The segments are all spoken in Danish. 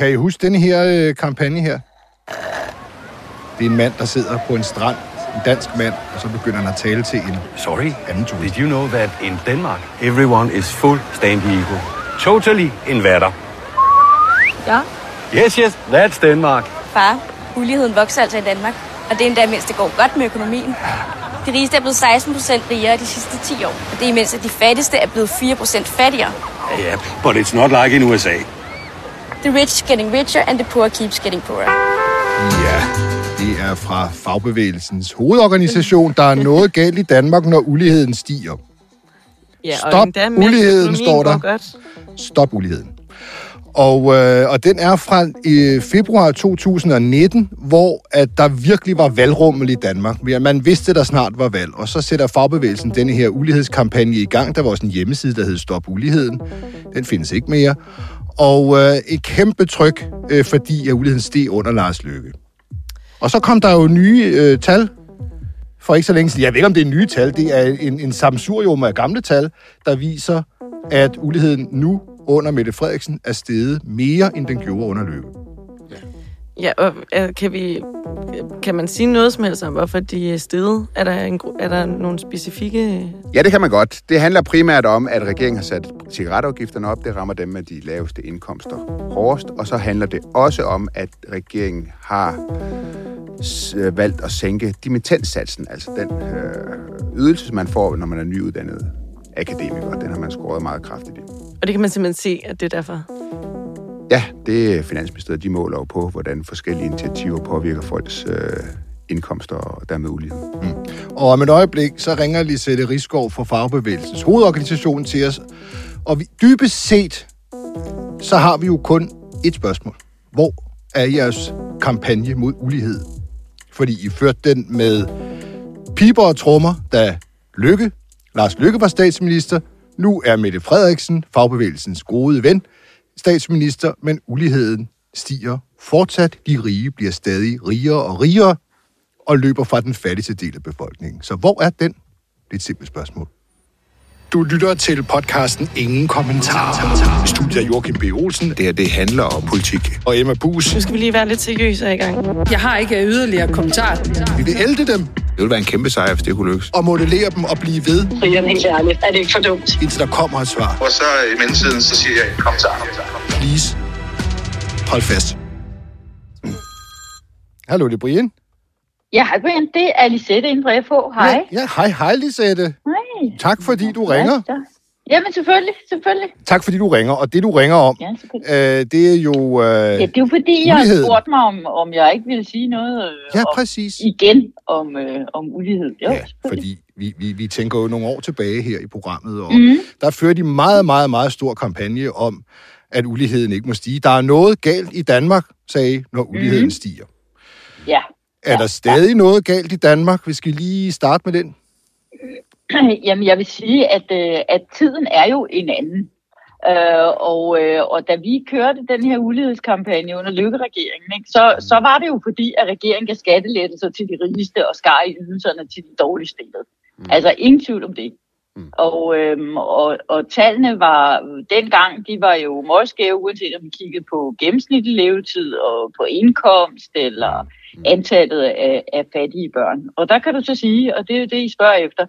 kan I huske den her øh, kampagne her? Det er en mand, der sidder på en strand, en dansk mand, og så begynder han at tale til en Sorry, anden turist. did you know that in Denmark, everyone is fuldstændig equal? Totally in vatter. Ja. Yes, yes, that's Denmark. Far, uligheden vokser altså i Danmark, og det er endda, mens det går godt med økonomien. De rigeste er blevet 16 procent rigere de sidste 10 år, og det er imens, at de fattigste er blevet 4 procent fattigere. Yeah, but it's not like in USA. The rich getting richer, and the poor keeps getting poorer. Ja, det er fra Fagbevægelsens hovedorganisation. Der er noget galt i Danmark, når uligheden stiger. Ja, Stop endda, mens uligheden, står der. går Godt. Stop uligheden. Og, øh, og den er fra øh, februar 2019, hvor at der virkelig var valgrummel i Danmark. Man vidste, der snart var valg, og så sætter fagbevægelsen denne her ulighedskampagne i gang. Der var også en hjemmeside, der hed Stop Uligheden. Den findes ikke mere. Og øh, et kæmpe tryk, øh, fordi at uligheden steg under Lars Løkke. Og så kom der jo nye øh, tal for ikke så længe siden. Jeg ved ikke, om det er nye tal. Det er en, en samsurium af gamle tal, der viser, at uligheden nu under Mette Frederiksen er steget mere, end den gjorde under Løkke. Ja, og øh, kan, vi, kan man sige noget som helst om, hvorfor de er steget? Er der, en, er der nogle specifikke... Ja, det kan man godt. Det handler primært om, at regeringen har sat cigaretafgifterne op. Det rammer dem med de laveste indkomster hårdest. Og så handler det også om, at regeringen har øh, valgt at sænke dimittenssatsen, altså den øh, ydelse, man får, når man er nyuddannet akademiker. Den har man skåret meget kraftigt i. Og det kan man simpelthen se, at det er derfor. Ja, det er Finansministeriet. De måler jo på, hvordan forskellige initiativer påvirker folks øh, indkomster og dermed ulighed. Mm. Og om et øjeblik, så ringer Lisette Riskov fra Fagbevægelsens hovedorganisation til os. Og vi, dybest set, så har vi jo kun et spørgsmål. Hvor er jeres kampagne mod ulighed? Fordi I førte den med piber og trommer, da Lykke, Lars Lykke var statsminister. Nu er Mette Frederiksen, fagbevægelsens gode ven, statsminister, men uligheden stiger fortsat. De rige bliver stadig rigere og rigere og løber fra den fattigste del af befolkningen. Så hvor er den? Det er et simpelt spørgsmål. Du lytter til podcasten Ingen Kommentarer. Studiet af Joachim B. Olsen. Det her, det handler om politik. Og Emma Bus. Nu skal vi lige være lidt seriøse her i gang. Jeg har ikke yderligere kommentar. Vi vil elde dem Det ville være en kæmpe sejr, hvis det kunne lykkes. og modellere dem og blive ved, Brian, helt ærligt. Er det ikke for dumt? indtil der kommer et svar. Og så i mellemtiden, så siger jeg, kom så. Please. Hold fast. Hallo, det er Brian. Ja, hej Brian. Det er Lisette inden for FH. Hej. Ja, ja, hej, hej Lisette. Hej. Tak fordi du ringer. Ja, Jamen selvfølgelig, selvfølgelig. Tak fordi du ringer. Og det du ringer om, Ja, øh, det er jo... Øh, Ja, det er jo fordi, jeg spurgte mig, om, om jeg ikke ville sige noget øh, Ja, om, præcis. igen om, øh, om ulighed. Jo, Ja, fordi vi, vi, vi tænker jo nogle år tilbage her i programmet, og mm. der fører de meget, meget, meget stor kampagne om, at uligheden ikke må stige. Der er noget galt i Danmark, sagde når uligheden Mhm. stiger. Er der stadig noget galt i Danmark? Vi skal lige starte med den. Jamen, jeg vil sige, at, øh, at tiden er jo en anden. Øh, og, øh, og da vi kørte den her ulighedskampagne under Løkke-regeringen, ikke, så, så var det jo fordi, at regeringen gav skattelettelser til de rigeste og skar i ydelserne til de dårligt stillede. Mm. Altså ingen tvivl om det. Mm. Og, øhm, og, og tallene var dengang, de var jo meget skæve, uanset om vi kiggede på gennemsnitlig levetid og på indkomst eller antallet af, af fattige børn. Og der kan du så sige, og det er jo det, I spørger efter,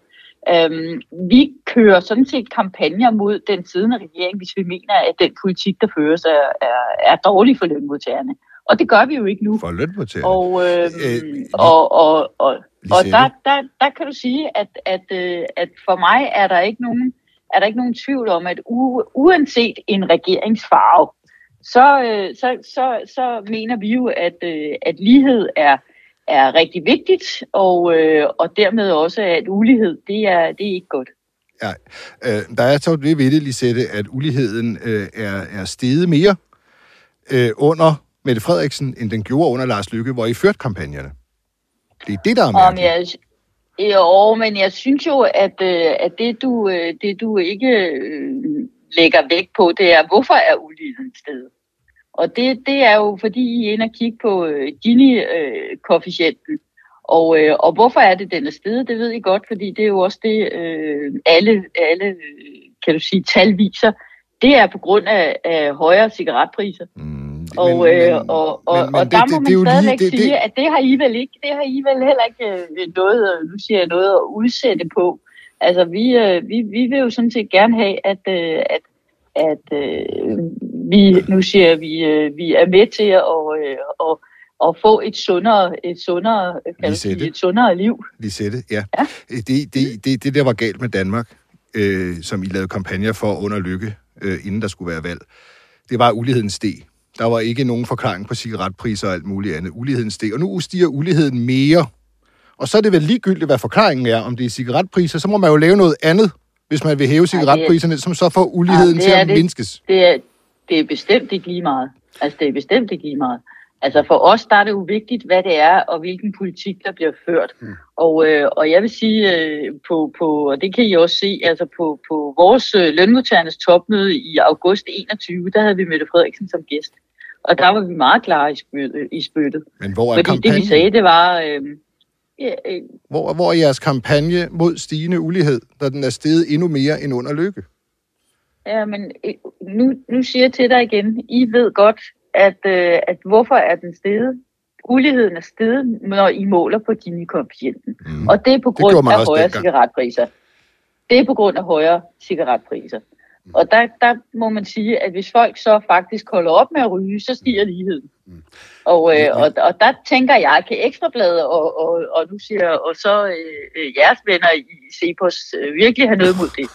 øhm, vi kører sådan set kampagner mod den siddende regering, hvis vi mener, at den politik, der føres, er, er, er dårlig for lønmodtagerne. Og det gør vi jo ikke nu. For lønmodtagerne. Og, øh, Øh, og, og, og, og Lisette? der, der, der kan du sige, at, at, øh, at for mig er der ikke nogen, er der ikke nogen tvivl om, at u, uanset en regeringsfarve, så, øh, så, så, så mener vi jo, at, øh, at lighed er, er rigtig vigtigt, og, og dermed også, at ulighed, det er, det er ikke godt. Ja, øh, der er så det ved det, Lisette, at uligheden øh, er, er steget mere øh, under Mette Frederiksen, end den gjorde under Lars Lykke, hvor I førte kampagnerne. Det er det, der er Om mærkeligt. jeg, jo, men jeg synes jo, at, øh, at det, du, øh, det du ikke øh, lægger vægt på, det er, hvorfor er uligheden stedet? Og det, det er jo, fordi I er inde og kigge på Gini-koefficienten. Og, øh, og hvorfor er det, den er stedet, det ved I godt, fordi det er jo også det, øh, alle, alle kan du sige, tal viser. Det er på grund af, af højere cigaretpriser. Mm, Og, men- øh, men- og, og, men- men og det- der det- må det man lige- stadigvæk det- det- sige, at det har I vel ikke, det har I vel heller ikke øh, noget, nu siger jeg noget at udsætte på. Altså, vi, øh, vi, vi vil jo sådan set gerne have, at, øh, at, at øh, vi, nu siger jeg, vi, øh, vi er med til at, øh, at, at få et sundere, et sundere, kan sige, et sundere liv. Lisette, ja. Ja. Det, det, det, det, der var galt med Danmark, øh, som I lavede kampagner for under lykke, øh, inden der skulle være valg, det var, at uligheden steg. Der var ikke nogen forklaring på cigaretpriser og alt muligt andet. Uligheden steg, og nu stiger uligheden mere. Og så er det vel ligegyldigt, hvad forklaringen er, om det er cigaretpriser, så må man jo lave noget andet, hvis man vil hæve cigaretpriserne, som så får uligheden det til at det. mindskes. Det er, det er bestemt ikke lige meget. Altså, det er bestemt ikke lige meget. Altså, for os der er det jo vigtigt, hvad det er, og hvilken politik, der bliver ført. Mm. Og, øh, og jeg vil sige, øh, på, på, og det kan I også se, altså på, på vores øh, lønmodtagernes topmøde i august 21, der havde vi Mette Frederiksen som gæst. Og der var vi meget klare i spyttet. I spyttet. Men hvor er Fordi det, vi kampagnen? sagde, det var... Øh, ja, øh, Hvor, hvor er jeres kampagne mod stigende ulighed, da den er steget endnu mere end under lykke? Ja, men øh, nu, nu siger jeg til dig igen, I ved godt, at, øh, at hvorfor er den steget? Uligheden er steget, når I måler på Gini-koefficienten. Mm. Og det er på grund af højere dengang. cigaretpriser. Det er på grund af højere cigaretpriser. Mm. Og der, der må man sige, at hvis folk så faktisk holder op med at ryge, så stiger ligheden. Mm. Og, øh, og, og der tænker jeg, kan Ekstrabladet og, og, og nu siger og så øh, øh, jeres venner i Cepos øh, virkelig have noget mod det.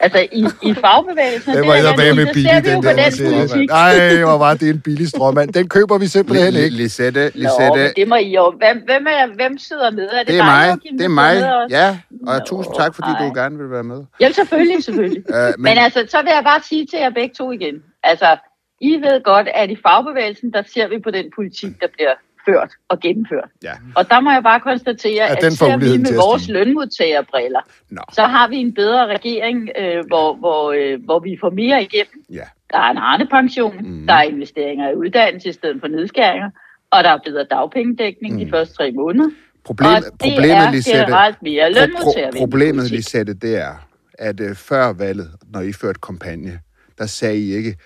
Altså i, i fagbevægelsen, Det var er jeg med med billig, den der. den. Nej, hvor var det en billig stråmand. Den køber vi simpelthen ikke. Lisette, Nå, Lisette, men det må I jo. Hvem, hvem, er, hvem sidder med? Er det, det er mig. Det er mig. Ja, og Nå, tusind tak, fordi du ej. gerne vil være med. Jamen selvfølgelig, selvfølgelig. Øh, men, men altså, så vil jeg bare sige til jer begge to igen. Altså, I ved godt, at i fagbevægelsen, der ser vi på den politik, der bliver ført og gennemført. Ja. Og der må jeg bare konstatere, At at, den ser vi med vores lønmodtagerbriller, Nå. så har vi en bedre regering, øh, hvor, hvor, øh, hvor vi får mere igennem. Ja. Der er en Arne-pension, mm. der er investeringer i uddannelse i stedet for nedskæringer, og der er bedre dagpengedækning mm. de første tre måneder. Problem, og det problemet, er Lisette, generelt mere pro- lønmodtagervenlig problemet. Lisette, det er, at uh, før valget, når I førte kampagne, der sagde I ikke,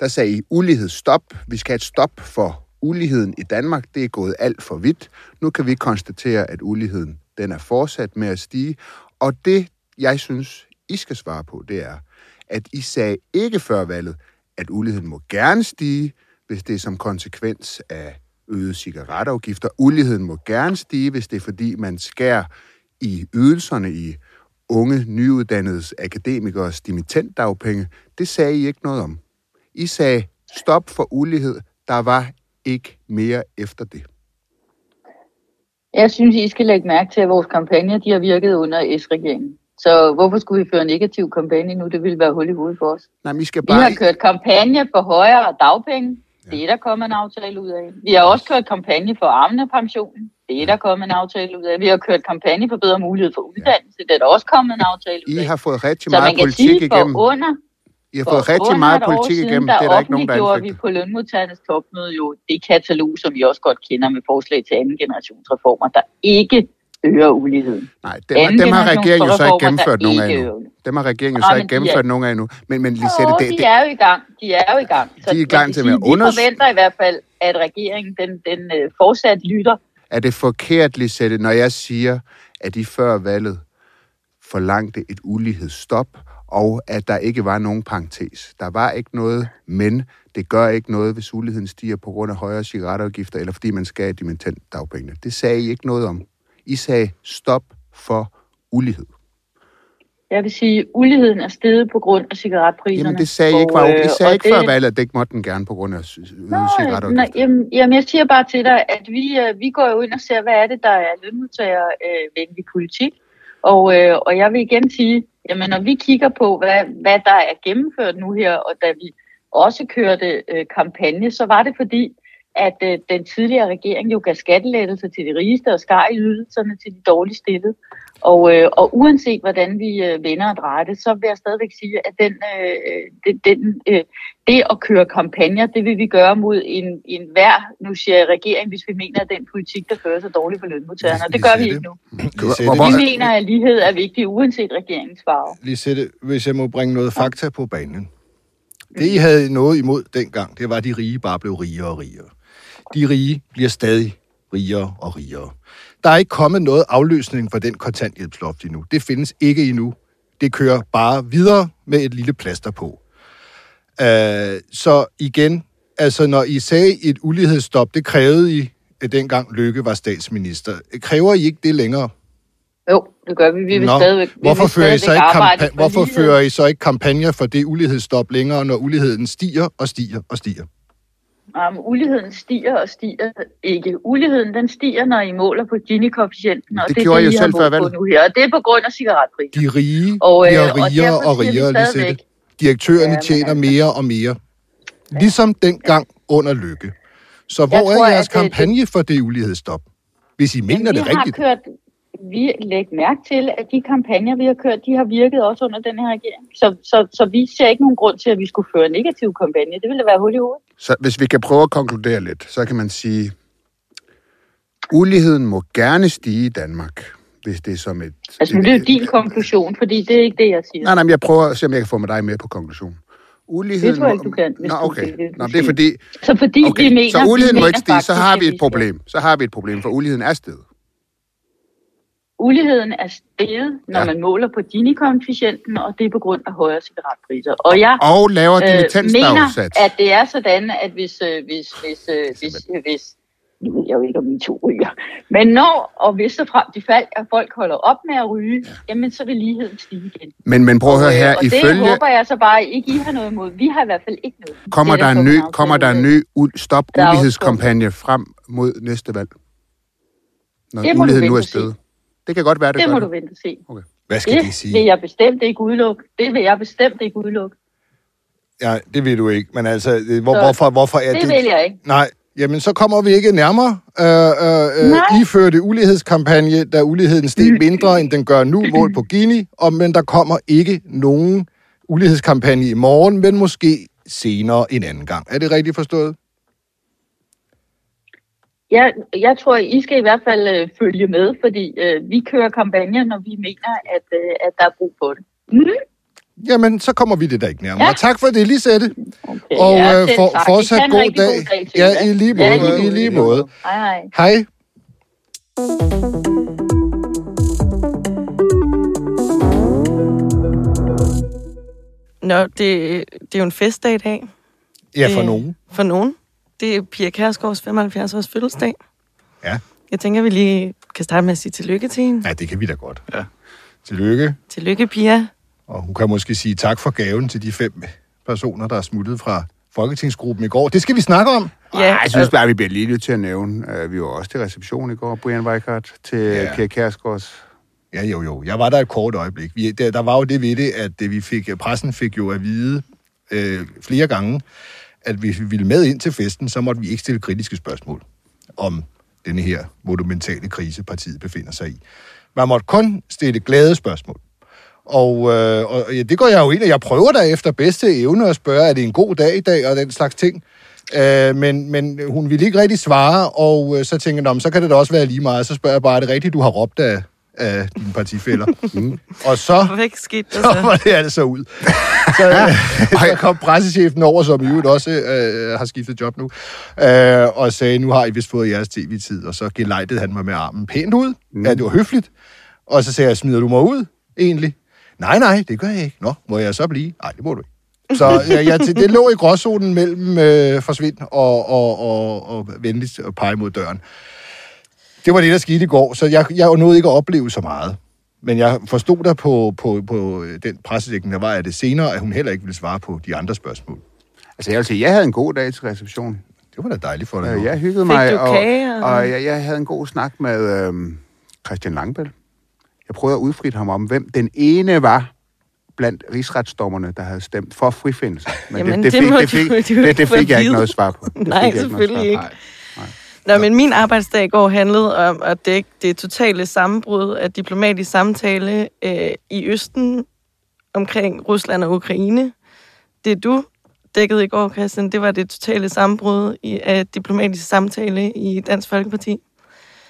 der sagde I ulighed stop. Vi skal have et stop for uligheden i Danmark. Det er gået alt for vidt. Nu kan vi konstatere, at uligheden den er fortsat med at stige. Og det, jeg synes, I skal svare på, det er, at I sagde ikke før valget, at uligheden må gerne stige, hvis det er som konsekvens af øgede cigaretafgifter. Uligheden må gerne stige, hvis det er fordi, man skærer i ydelserne i unge, nyuddannedes akademikers dimittentdagpenge. Det sagde I ikke noget om. I sagde stop for ulighed. Der var ikke mere efter det. Jeg synes, I skal lægge mærke til, at vores kampagner de har virket under S-regeringen. Så hvorfor skulle vi føre en negativ kampagne nu? Det ville være hul i hovedet for os. Nej, men I skal Vi har bare... kørt kampagne for højere dagpenge. Det er der kommet en aftale ud af. Vi har også kørt kampagne for armende pensionen. Det er der kommet en aftale ud af. Vi har kørt kampagne for bedre mulighed for uddannelse. Det er der også kommet en aftale ud I af. har fået rigtig Så man meget kan politik sige, for igennem. under, I har for fået rigtig meget politik siden, igennem. der Det er der ikke nogen, der offentliggjorde vi på lønmodtagernes topmøde jo det katalog, som vi også godt kender med forslag til anden generationsreformer, der ikke øger uligheden. Nej, dem, har- Anden dem har regeringen jo så ikke gennemført nogen af endnu. Dem har regeringen jo så ikke de gennemført nogen af endnu. Men, men Lisette, Jo, det, de det, er jo i gang. De er jo i gang. Så De er i gang til at sige, unders- Vi forventer i hvert fald, at regeringen den, den øh, fortsat lytter. er det forkert, Lisette, når jeg siger, at I før valget forlangte et ulighedsstop, og at der ikke var nogen parentes. Der var ikke noget, men det gør ikke noget, hvis uligheden stiger på grund af højere cigaretafgifter, eller fordi man skal have dimittentdagpengene. Det sagde I ikke noget om. I sagde stop for ulighed. Jeg vil sige, at uligheden er steget på grund af cigaretpriserne. Jamen, det sagde I ikke, var, øh, I sagde ikke før valget, at det ikke måtte den gerne på grund af øgede Nej, cigaretafgifter. jamen, jamen, jeg siger bare til dig, at vi, øh, vi går jo ind og ser, hvad er det, der er lønmodtagervenlig politik. Og, øh, og jeg vil igen sige, jamen, når vi kigger på, hvad, hvad der er gennemført nu her, og da vi også kørte øh, kampagne, så var det fordi, at øh, den tidligere regering jo gav skattelettelser til de rigeste og skar i ydelserne til de dårligt stillede. Og, øh, og uanset hvordan vi øh, vender og drejer det, så vil jeg stadigvæk sige, at den, øh, den, den, øh, det at køre kampagner, det vil vi gøre mod en, en hver, nu siger jeg regering, hvis vi mener, at den politik, der fører sig dårligt for lønmodtagerne. Og det gør vi ikke nu. Vi mener, at lighed er vigtig, uanset regeringens farve. Lisette, hvis jeg må bringe noget fakta på banen. Det, I havde noget imod dengang, det var, at de rige bare blev rigere og rigere. De rige bliver stadig rigere og rigere. Der er ikke kommet noget afløsning for den kontanthjælpsloft endnu. Det findes ikke endnu. Det kører bare videre med et lille plaster på. Uh, så igen, altså når I sagde et ulighedsstop, det krævede I, at dengang Lykke var statsminister. Kræver I ikke det længere? Jo, det gør vi. Vi vil Nå, stadigvæk, vi hvorfor, vil fører I så ikke kampa- for hvorfor lighed. fører I så ikke kampagner for det ulighedsstop længere, når uligheden stiger og stiger og stiger? Um, uligheden stiger og stiger ikke. Uligheden den stiger, når I måler på Gini-koefficienten, og Det det, gjorde er I det, jo I har selv før valget. nu her. Og det er på grund af cigaretpriser. De rige Og, øh, bliver og rigere og vi rigere, stadigvæk- Lisette. Direktørerne Ja, tjener altså- mere og mere. Ligesom dengang under Lykke. Så hvor tror, er jeres at det- kampagne for det ulighedsstop? Hvis I mener det vi har rigtigt. kørt, vi lægger mærke til, at de kampagner, vi har kørt, de har virket også under den her regering. Så, så, så vi ser ikke nogen grund til, at vi skulle føre en negativ kampagne. Det ville da være hul i hovedet. Så hvis vi kan prøve at konkludere lidt, så kan man sige, uligheden må gerne stige i Danmark, hvis det er som et... Altså, nu er det jo din konklusion, fordi det er ikke det, jeg siger. Nej, nej, men jeg prøver at se, om jeg kan få med dig med på konklusionen. Uligheden Det tror jeg ikke, du kan, hvis Nå, du okay. vil det, Nå, du det er fordi... Så fordi Okay, vi mener... så uligheden må ikke stige, så har vi et problem. Så har vi et problem, for uligheden er steget. Uligheden er steget, når Ja. man måler på Gini-koefficienten, og det er på grund af højere cigaretpriser. Og jeg Og laver øh, mener, at det er sådan, at hvis, øh, hvis, hvis, øh, hvis, øh, hvis nu ved jeg jo ikke, om I to ryger. Men når og hvis så frem de fald, at folk holder op med at ryge, ja. jamen så vil ligheden stige igen. Men, men prøv at høre Og, øh, her, og det ifølge... håber jeg så bare ikke, I har noget imod. Vi har i hvert fald ikke noget. Kommer Det er der, en ny, kommer der en ny stop ulighedskampagne frem mod næste valg? Når Det uligheden nu er og steget. Det kan godt være, det, Det må det. du vente og se. Hvad skal Det det sige? vil jeg bestemt ikke udelukke. Det vil jeg bestemt ikke udelukke. Ja, det vil du ikke. Men altså, hvor, Så- hvorfor, hvorfor er Det det... vil jeg ikke. Nej, jamen så kommer vi ikke nærmere. Øh, øh, øh, Nej. I førte ulighedskampagne, da uligheden steg mindre, end den gør nu, mål på Gini, og, men der kommer ikke nogen ulighedskampagne i morgen, men måske senere en anden gang. Er det rigtigt forstået? Jeg, jeg tror, I skal i hvert fald øh, følge med, fordi øh, vi kører kampagner, når vi mener, at, øh, at der er brug for det. Mm? Jamen, så kommer vi det da ikke nærmere. Ja. Ja. Tak for det, Lisette. Okay, Og ja, øh, for, tak. fortsat god dag. god dag til Ja, i lige Ja, måde. I lige måde. Hej, hej. Hej. Nå, det, det er jo en festdag i dag. Ja, for Det- nogen. For nogen. Det er Pia Kærsgaards 75 års fødselsdag. Ja. Jeg tænker, vi lige kan starte med at sige tillykke til hende. Ja, det kan vi da godt. Ja. Tillykke. Tillykke, Pia. Og hun kan måske sige tak for gaven til de fem personer, der er smuttet fra Folketingsgruppen i går. Det skal vi snakke om. Ja, jeg synes bare, vi bliver lige nødt til at nævne. Uh, vi var også til reception i går, Brian Weikart, til Ja. ja. Pia Kærsgaards. Ja, jo, jo. Jeg var der et kort øjeblik. Vi, der, der var jo det ved det, at det, vi fik, pressen fik jo at vide øh, flere gange, at hvis vi ville med ind til festen, så måtte vi ikke stille kritiske spørgsmål om denne her monumentale krise, partiet befinder sig i. Man måtte kun stille glade spørgsmål. Og, øh, og ja, det går jeg jo ind, og jeg prøver der efter bedste evne at spørge, er det en god dag i dag, og den slags ting. Øh, men, men hun ville ikke rigtig svare, og øh, så tænker jeg, "Nå, men så kan det da også være lige meget. Så spørger jeg bare, er det rigtigt, du har råbt af, af dine partifælder? mm. Og så, skete der så så? var det altså ud. Så, øh, så kom pressechefen over, som i øvrigt også øh, har skiftet job nu, øh, og sagde, nu har I vist fået jeres tv-tid, og så gelejtede han mig med armen pænt ud. Mm. Ja, det var høfligt. Og så sagde jeg, smider du mig ud, egentlig? Nej, nej, det gør jeg ikke. Nå, må jeg så blive? Nej, det må du ikke. Så jeg, jeg, det lå i gråzonen mellem øh, forsvind og, og, og, og venligst pege mod døren. Det var det, der skete i går, så jeg, jeg nåede ikke at opleve så meget. Men jeg forstod der på, på, på øh, den pressedækning, der var af det senere, at hun heller ikke ville svare på de andre spørgsmål. Altså, jeg vil sige, jeg havde en god dag til reception. Det var da dejligt for dig. Øh, Jeg hyggede Fik mig, du og, kage, og- og jeg, jeg havde en god snak med øhm, Christian Langbæl. Jeg prøvede at udfritte ham om, hvem den ene var blandt rigsretsdommerne, der havde stemt for frifindelse. Men Jamen, det, det fik, det, fik, du det, ikke det få fik jeg at ikke noget svar på. Det Nej, jeg ikke noget selvfølgelig svar på. ikke. Nå, men min arbejdsdag i går handlede om at dække det totale sammenbrud af diplomatisk samtale øh, i Østen omkring Rusland og Ukraine. Det du dækkede i går, Christian, det var det totale sammenbrud i, af diplomatisk samtale i Dansk Folkeparti.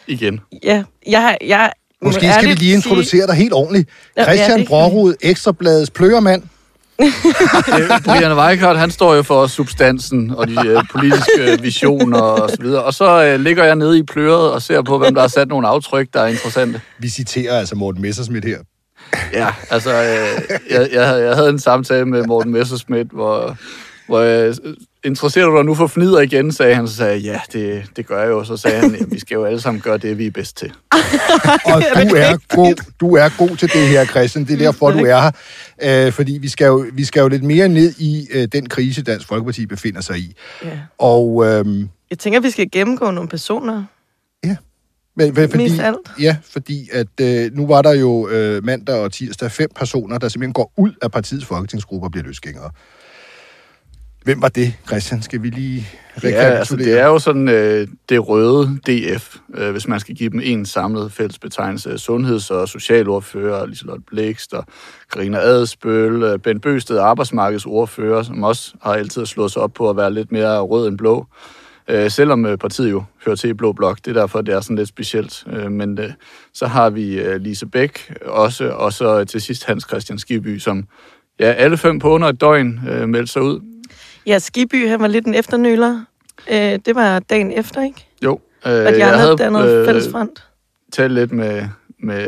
Igen. Ja, jeg, jeg Måske skal vi lige introducere dig helt ordentligt. Ja, ja, Christian det- Brårud, Ekstrabladets pløgermand. Øh, Brian Weikart, han står jo for substansen og de øh, politiske visioner og så videre. Og så øh, ligger jeg nede i pløret og ser på, hvem der har sat nogle aftryk, der er interessante. Vi citerer altså Morten Messersmith her. Ja, altså, øh, jeg, jeg, jeg havde en samtale med Morten Messerschmidt, hvor, hvor jeg, interesserer du dig nu for fnider igen, sagde han. Så sagde jeg, ja, det, det gør jeg jo. Så sagde han, ja, vi skal jo alle sammen gøre det, vi er bedst til. Og du er, god, du er god til det her, Christian. Det er derfor, du er her. Øh, fordi vi skal, jo, vi skal jo lidt mere ned i øh, den krise, Dansk Folkeparti befinder sig i. Ja. Og... Øh, Jeg tænker, vi skal gennemgå nogle personer. Men, men, fordi, Mest alt. Ja, fordi at øh, nu var der jo øh, mandag og tirsdag fem personer, der simpelthen går ud af partiets folketingsgruppe og bliver løsgængere. Hvem var det, Christian? Skal vi lige Ja, altså det er jo sådan øh, det røde DF, øh, hvis man skal give dem en samlet fælles betegnelse. Sundheds- og socialordfører, Liselotte Blikst og Karina Adesbøl, øh, Ben Bøsted, arbejdsmarkedsordfører, som også har altid slået sig op på at være lidt mere rød end blå. Øh, selvom øh, partiet jo hører til i Blå Blok, det er derfor, det er sådan lidt specielt. Øh, men øh, så har vi øh, Lise Bæk også, og så til sidst Hans Christian Skiby, som ja, alle fem på under et døgn øh, meldte sig ud. Ja, Skiby, han var lidt en efternøler. Øh, det var dagen efter, ikke? Jo. Øh, Og de andre havde dannet øh, fælles front. talt lidt med, med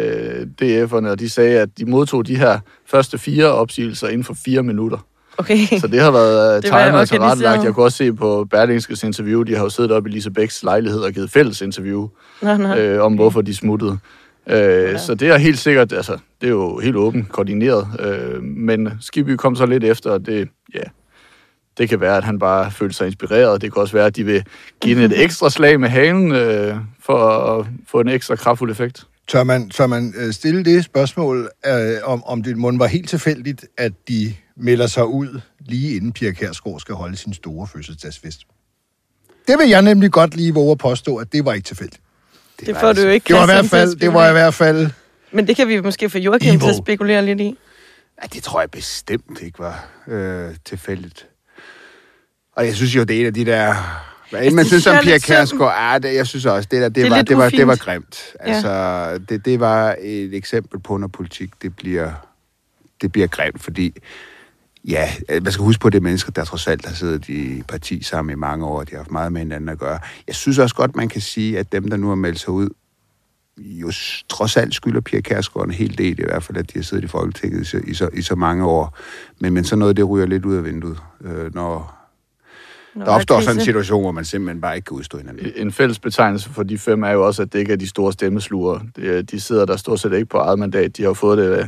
DF'erne, og de sagde, at de modtog de her første fire opsigelser inden for fire minutter. Okay. Så det har været Det var tegnet og tilrettelagt. Jeg kunne også se på Berlingskes interview, de har jo siddet oppe i Lise Bæks lejlighed og givet fælles interview Nå, nå. øh, om, hvorfor de smuttede. Øh, Så det er helt sikkert, altså, det er jo helt åbent koordineret. Øh, men Skiby kom så lidt efter, og det, ja, det kan være, at han bare følte sig inspireret. Det kan også være, at de vil give den et ekstra slag med halen øh, for at få en ekstra kraftfuld effekt. Tør man, tør man øh, stille det spørgsmål, øh, om, om det må var helt tilfældigt, at de melder sig ud lige inden Pia Kærsgaard skal holde sin store fødselsdagsfest? Det vil jeg nemlig godt lige våge at påstå, at det var ikke tilfældigt. Det får du jo ikke, Det var i hvert fald, det var i hvert fald Men det kan vi måske få Joachim Evil. til at spekulere lidt i. Ja, det tror jeg bestemt ikke var øh, tilfældigt. Og jeg synes jo, det er en af de der... Hvad end man synes om Pia. Kærsgaard, ja, det, jeg synes også, det der, det, Det var, det, var, det var grimt. Altså, det, det var et eksempel på, når politik, det bliver, det bliver grimt, fordi ja, man skal huske på, at det er mennesker, der trods alt har siddet i parti sammen i mange år, de har haft meget med hinanden at gøre. Jeg synes også godt, man kan sige, at dem, der nu har meldt sig ud, jo trods alt skylder Pia Kærsgaard en hel del, i hvert fald, at de har siddet i Folketinget i så, i så, i så mange år. Men, men så noget, det ryger lidt ud af vinduet, øh, når Nå, der opstår krise. sådan en situation, hvor man simpelthen bare ikke kan udstå hinanden. En fælles betegnelse for de fem er jo også, at det ikke er de store stemmesluger. Er- De sidder der stort set ikke på eget mandat. De har fået det ved-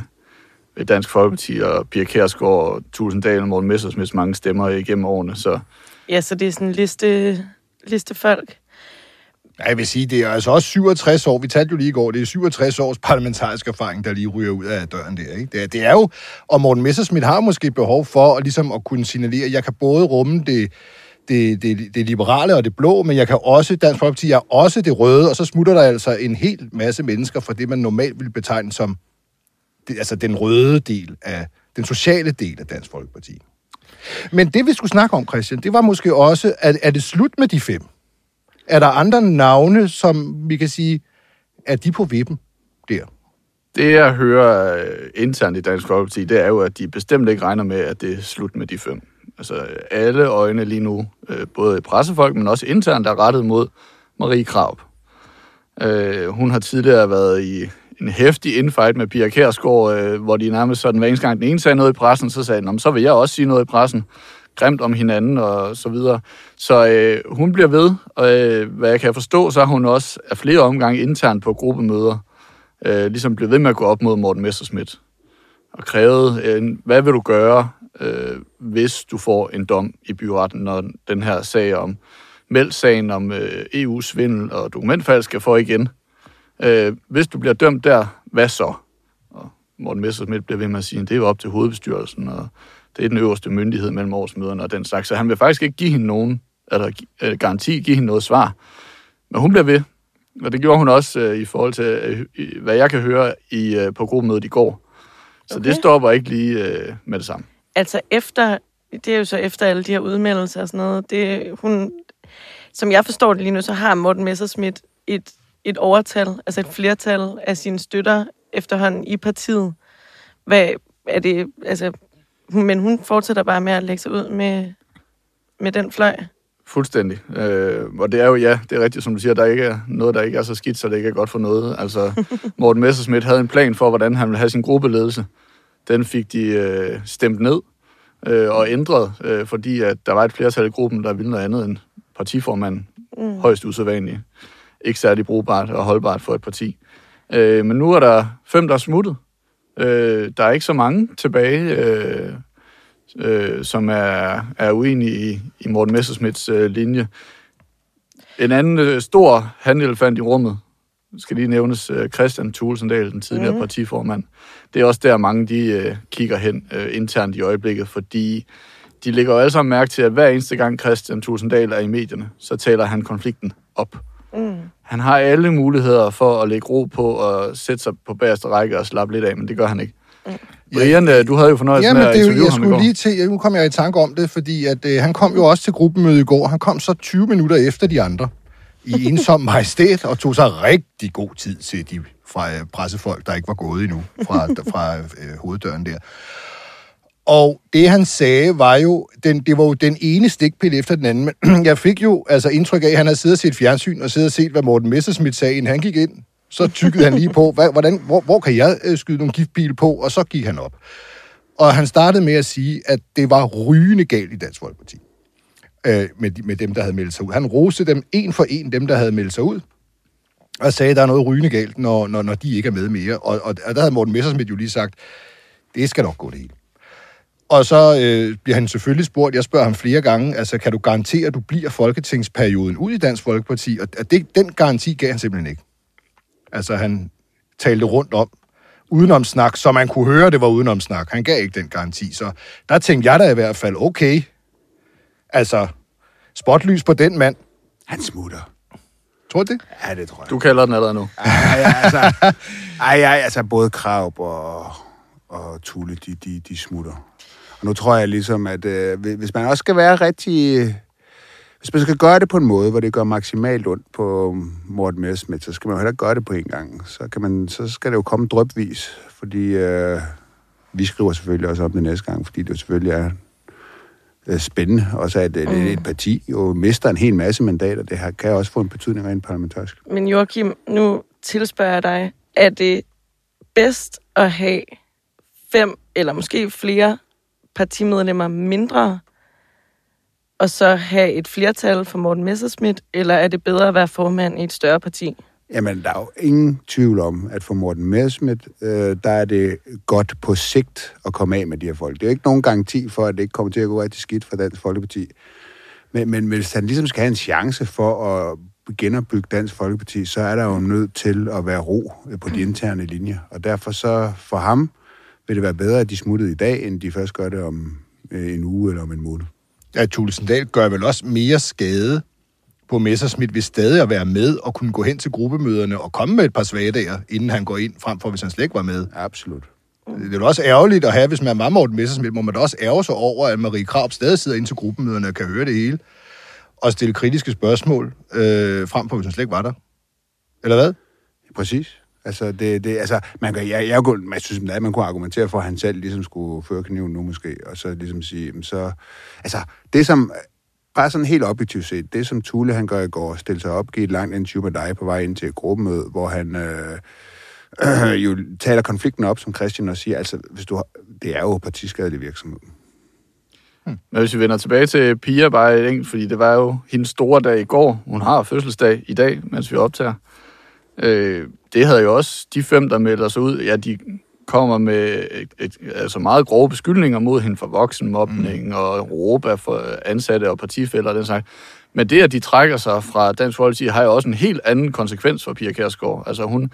ved Dansk Folkeparti og Pia Kærsgaard og Tusinddal og Morten Messersmiths mange stemmer igennem årene. Så Ja, så det er sådan en liste, liste folk. Ja, jeg vil sige, det er altså også 67 år. Vi talte jo lige i går, det er 67 års parlamentarisk erfaring, der lige ryger ud af døren der. Ikke? Det, er, det er jo, og Morten Messerschmidt har måske behov for at, ligesom at kunne signalere, at jeg kan både rumme det, det, det, det liberale og det blå, men jeg kan også, Dansk Folkeparti er også det røde, og så smutter der altså en hel masse mennesker fra det, man normalt ville betegne som det, altså den røde del af, den sociale del af Dansk Folkeparti. Men det, vi skulle snakke om, Christian, det var måske også, at er det slut med de fem? Er der andre navne, som vi kan sige, er de på vippen der? det, jeg hører øh, internt i Dansk Folkeparti, det er jo, at de bestemt ikke regner med, at det er slut med de fem. Altså alle øjne lige nu, øh, både pressefolk, men også internt, er rettet mod Marie Krab. Øh, hun har tidligere været i en hæftig infight med Pia Kærsgaard, øh, hvor de nærmest sådan, hver eneste gang den ene sagde noget i pressen, så sagde den, så vil jeg også sige noget i pressen. Grimt om hinanden og så videre. Så øh, hun bliver ved, og øh, hvad jeg kan forstå, så har hun også af flere omgange internt på gruppemøder, øh, ligesom blev ved med at gå op mod Morten Messerschmidt og krævede, øh, hvad vil du gøre, øh, hvis du får en dom i byretten, når den her sag om meldt-sagen om øh, EU-svindel og dokumentfald skal få igen. Øh, hvis du bliver dømt der, hvad så? Og Morten Messerschmidt bliver ved med at sige, at det er jo op til hovedbestyrelsen, og det er den øverste myndighed mellem årsmøderne og den slags. Så han vil faktisk ikke give hende nogen, eller øh, garanti give hende noget svar. Men hun bliver ved, og det gjorde hun også øh, i forhold til, øh, hvad jeg kan høre i, øh, på gruppemødet i går. Så okay. det stopper ikke lige øh, med det samme. Altså efter, det er jo så efter alle de her udmeldelser og sådan noget, det, hun, som jeg forstår det lige nu, så har Morten Messerschmidt et, et overtal, altså et flertal af sine støtter efterhånden i partiet. Hvad er det, altså, men hun fortsætter bare med at lægge sig ud med, med den fløj. Fuldstændig. Øh, og det er jo, ja, det er rigtigt, som du siger, der ikke er noget, der ikke er så skidt, så det ikke er godt for noget. Altså, Morten Messerschmidt havde en plan for, hvordan han ville have sin gruppeledelse. Den fik de øh, stemt ned øh, og ændret, øh, fordi at der var et flertal i gruppen, der ville noget andet end partiformanden. Mm. Højst usædvanligt. Ikke særlig brugbart og holdbart for et parti. Øh, men nu er der fem, der er smuttet. Øh, der er ikke så mange tilbage, øh, øh, som er, er uenige i, i Morten Messersmiths øh, linje. En anden øh, stor handelefant i rummet, skal lige nævnes øh, Christian Thulsendal, den tidligere mm. partiformand. Det er også der, mange de øh, kigger hen øh, internt i øjeblikket, fordi de lægger jo alle sammen mærke til, at hver eneste gang Christian Thulsendal er i medierne, så taler han konflikten op. Mm. Han har alle muligheder for at lægge ro på og sætte sig på bagerste række og slappe lidt af, men det gør han ikke. Mm. Brian, øh, du havde jo fornøjelse ja, med at det er jo, interviewe jeg ham i skulle går. lige til, nu kom jeg i tanke om det, fordi at, øh, han kom jo også til gruppemøde i går. Han kom så 20 minutter efter de andre i ensom majestæt og tog sig rigtig god tid til de fra øh, pressefolk, der ikke var gået endnu fra, fra øh, hoveddøren der. Og det, han sagde, var jo, den, det var jo den ene stikpille efter den anden. Men jeg fik jo altså indtryk af, at han havde siddet og set fjernsyn og siddet og set, hvad Morten Messerschmidt sagde, inden han gik ind. Så tykkede han lige på, hvad, hvordan, hvor, hvor kan jeg øh, skyde nogle giftpile på? Og så gik han op. Og han startede med at sige, at det var rygende galt i Dansk Folkeparti. Øh, med, med dem, der havde meldt sig ud. Han roste dem en for en, dem, der havde meldt sig ud. Og sagde, at der er noget rygende galt, når, når, når de ikke er med mere. Og, og, og der havde Morten Messersmith jo lige sagt, det skal nok gå det hele. Og så øh, bliver han selvfølgelig spurgt, jeg spørger ham flere gange, altså kan du garantere, at du bliver folketingsperioden ud i Dansk Folkeparti? Og at det, den garanti gav han simpelthen ikke. Altså han talte rundt om, udenom snak, så man kunne høre, det var udenom snak. Han gav ikke den garanti, så der tænkte jeg da i hvert fald, okay, altså spotlys på den mand. Han smutter. Tror du det? Ja, det tror jeg. Du kalder den allerede nu. Ej, ja, altså, ej, ej, altså både Krav og, og Tulle, de, de, de smutter. Og nu tror jeg ligesom, at øh, hvis man også skal være rigtig... Hvis man skal gøre det på en måde, hvor det gør maksimalt ondt på Morten Messerschmidt, så skal man jo heller ikke gøre det på en gang. Så, kan man, så skal det jo komme drøbvis, fordi øh, vi skriver selvfølgelig også om det næste gang, fordi det jo selvfølgelig er spændende. Også at et, mm. et parti jo mister en hel masse mandater. Det her kan også få en betydning rent parlamentarisk. Men Joachim, nu tilspørger jeg dig, er det bedst at have fem eller måske flere partimedlemmer mindre, og så have et flertal for Morten Messerschmidt, eller er det bedre at være formand i et større parti? Jamen, der er jo ingen tvivl om, at for Morten Messerschmidt, øh, der er det godt på sigt at komme af med de her folk. Det er jo ikke nogen garanti for, at det ikke kommer til at gå rigtig skidt for Dansk Folkeparti. Men, men hvis han ligesom skal have en chance for at genopbygge Dansk Folkeparti, så er der jo nødt til at være ro på de interne linjer. Og derfor så for ham vil det være bedre, at de smuttede i dag, end de først gør det om øh, en uge eller om en måned. Ja, Tulsendal gør vel også mere skade på Messerschmidt ved stadig at være med og kunne gå hen til gruppemøderne og komme med et par svagdager, inden han går ind, frem for hvis han slet ikke var med. Absolut. Det er jo også ærgerligt at have, hvis man er meget Morten Messerschmidt, må man da også ærge sig over, at Marie Krab stadig sidder ind til gruppemøderne og kan høre det hele, og stille kritiske spørgsmål, øh, frem for hvis han slet ikke var der. Eller hvad? Præcis. Altså, det, det, altså man, kan, jeg, jeg, kunne, jeg synes, at man kunne argumentere for, at han selv ligesom skulle føre kniven nu måske, og så ligesom sige, så... Altså, det som... Bare sådan helt objektivt set, det som Tule han gør i går, stille sig op, give et langt interview med dig på vej ind til et gruppemøde, hvor han øh, øh, jo taler konflikten op, som Christian og siger, altså, hvis du har, det er jo partiskadelig virksomhed. Hmm. Men hvis vi vender tilbage til Pia bare et enkelt, fordi det var jo hendes store dag i går. Hun har fødselsdag i dag, mens vi optager. Øh, det havde jo også de fem, der melder sig ud, ja, de kommer med et, et, altså meget grove beskyldninger mod hende for voksenmobning mm. og råber for ansatte og partifælder og den slags. Men det, at de trækker sig fra Dansk Folkeparti, har jo også en helt anden konsekvens for Pia Kærsgaard. Altså hun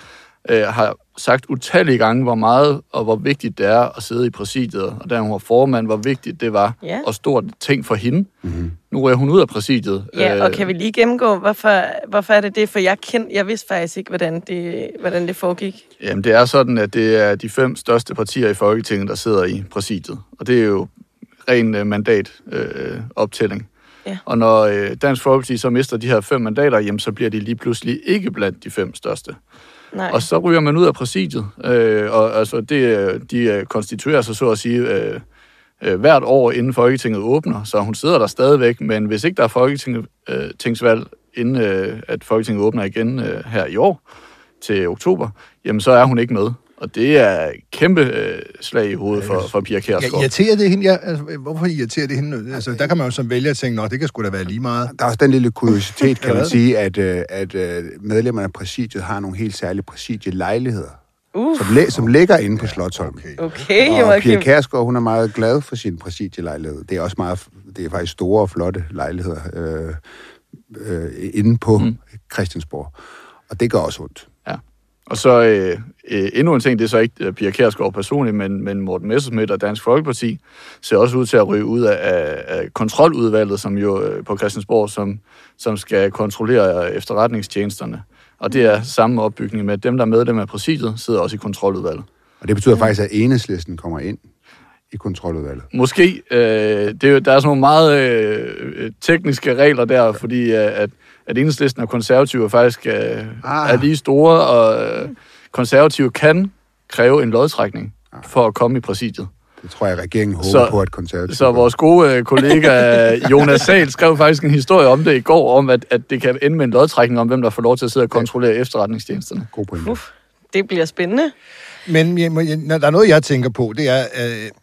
øh, har sagt utallige gange, hvor meget og hvor vigtigt det er at sidde i præsidiet, og da hun var formand, hvor vigtigt det var, Ja. og stort ting for hende. Mm-hmm. Nu er hun ud af præsidiet. Ja, og kan vi lige gennemgå, hvorfor, hvorfor er det det? For jeg, kend, jeg vidste faktisk ikke, hvordan det, hvordan det foregik. Jamen, det er sådan, at det er de fem største partier i Folketinget, der sidder i præsidiet. Og det er jo ren øh, mandatoptælling. Øh, optælling. Ja. Og når øh, Dansk Folkeparti så mister de her fem mandater, jamen, så bliver de lige pludselig ikke blandt de fem største. Nej. Og så ryger man ud af præsidiet, øh, og altså, det, øh, de øh, konstituerer sig så at sige øh, øh, hvert år, inden Folketinget åbner. Så hun sidder der stadigvæk, men hvis ikke der er folketingsvalg, øh, inden øh, at Folketinget åbner igen øh, her i år til oktober, jamen så er hun ikke med. Og det er et kæmpe øh, slag i hovedet for, for Pia Ja, Kjærsgaard. irriterer det hende? Ja, altså, hvorfor irriterer det hende? Altså, der kan man jo som vælger tænke, nå, det kan sgu da være lige meget. Der er også den lille kuriositet, kan Ja, man sige, at, øh, at øh, medlemmerne af præsidiet har nogle helt særlige præsidielejligheder, Uh, som, læ- som ligger inde på Slottholm. Okay. okay, Og Pia. Kærsgaard, hun er meget glad for sin præsidielejlighed. Det er også meget, det er faktisk store og flotte lejligheder øh, øh, inde på mm. Christiansborg. Og det gør også ondt. Og så øh, øh, endnu en ting, det er så ikke øh, Pia Kjærsgaard personligt, men, men Morten Messerschmidt og Dansk Folkeparti ser også ud til at ryge ud af, af, af kontroludvalget, som jo øh, på Christiansborg, som, som skal kontrollere efterretningstjenesterne. Og det er samme opbygning med, at dem, der er medlem af præsidiet, sidder også i kontroludvalget. Og det betyder faktisk, at enhedslisten kommer ind i kontroludvalget. Måske. Øh, det, er der er sådan nogle meget øh, tekniske regler der, fordi øh, at, at enhedslisten og konservative faktisk øh, Ah. er lige store, og øh, konservative kan kræve en lodtrækning for at komme i præsidiet. Det tror jeg, regeringen håber Så- på, at konservative... Så vores gode øh, kollega Jonas Sahl skrev faktisk en historie om det i går, om at, at det kan ende med en lodtrækning om, hvem der får lov til at sidde og kontrollere efterretningstjenesterne. God pointe. Uff, det bliver spændende. Men jeg, jeg, når der er noget, jeg tænker på, det er,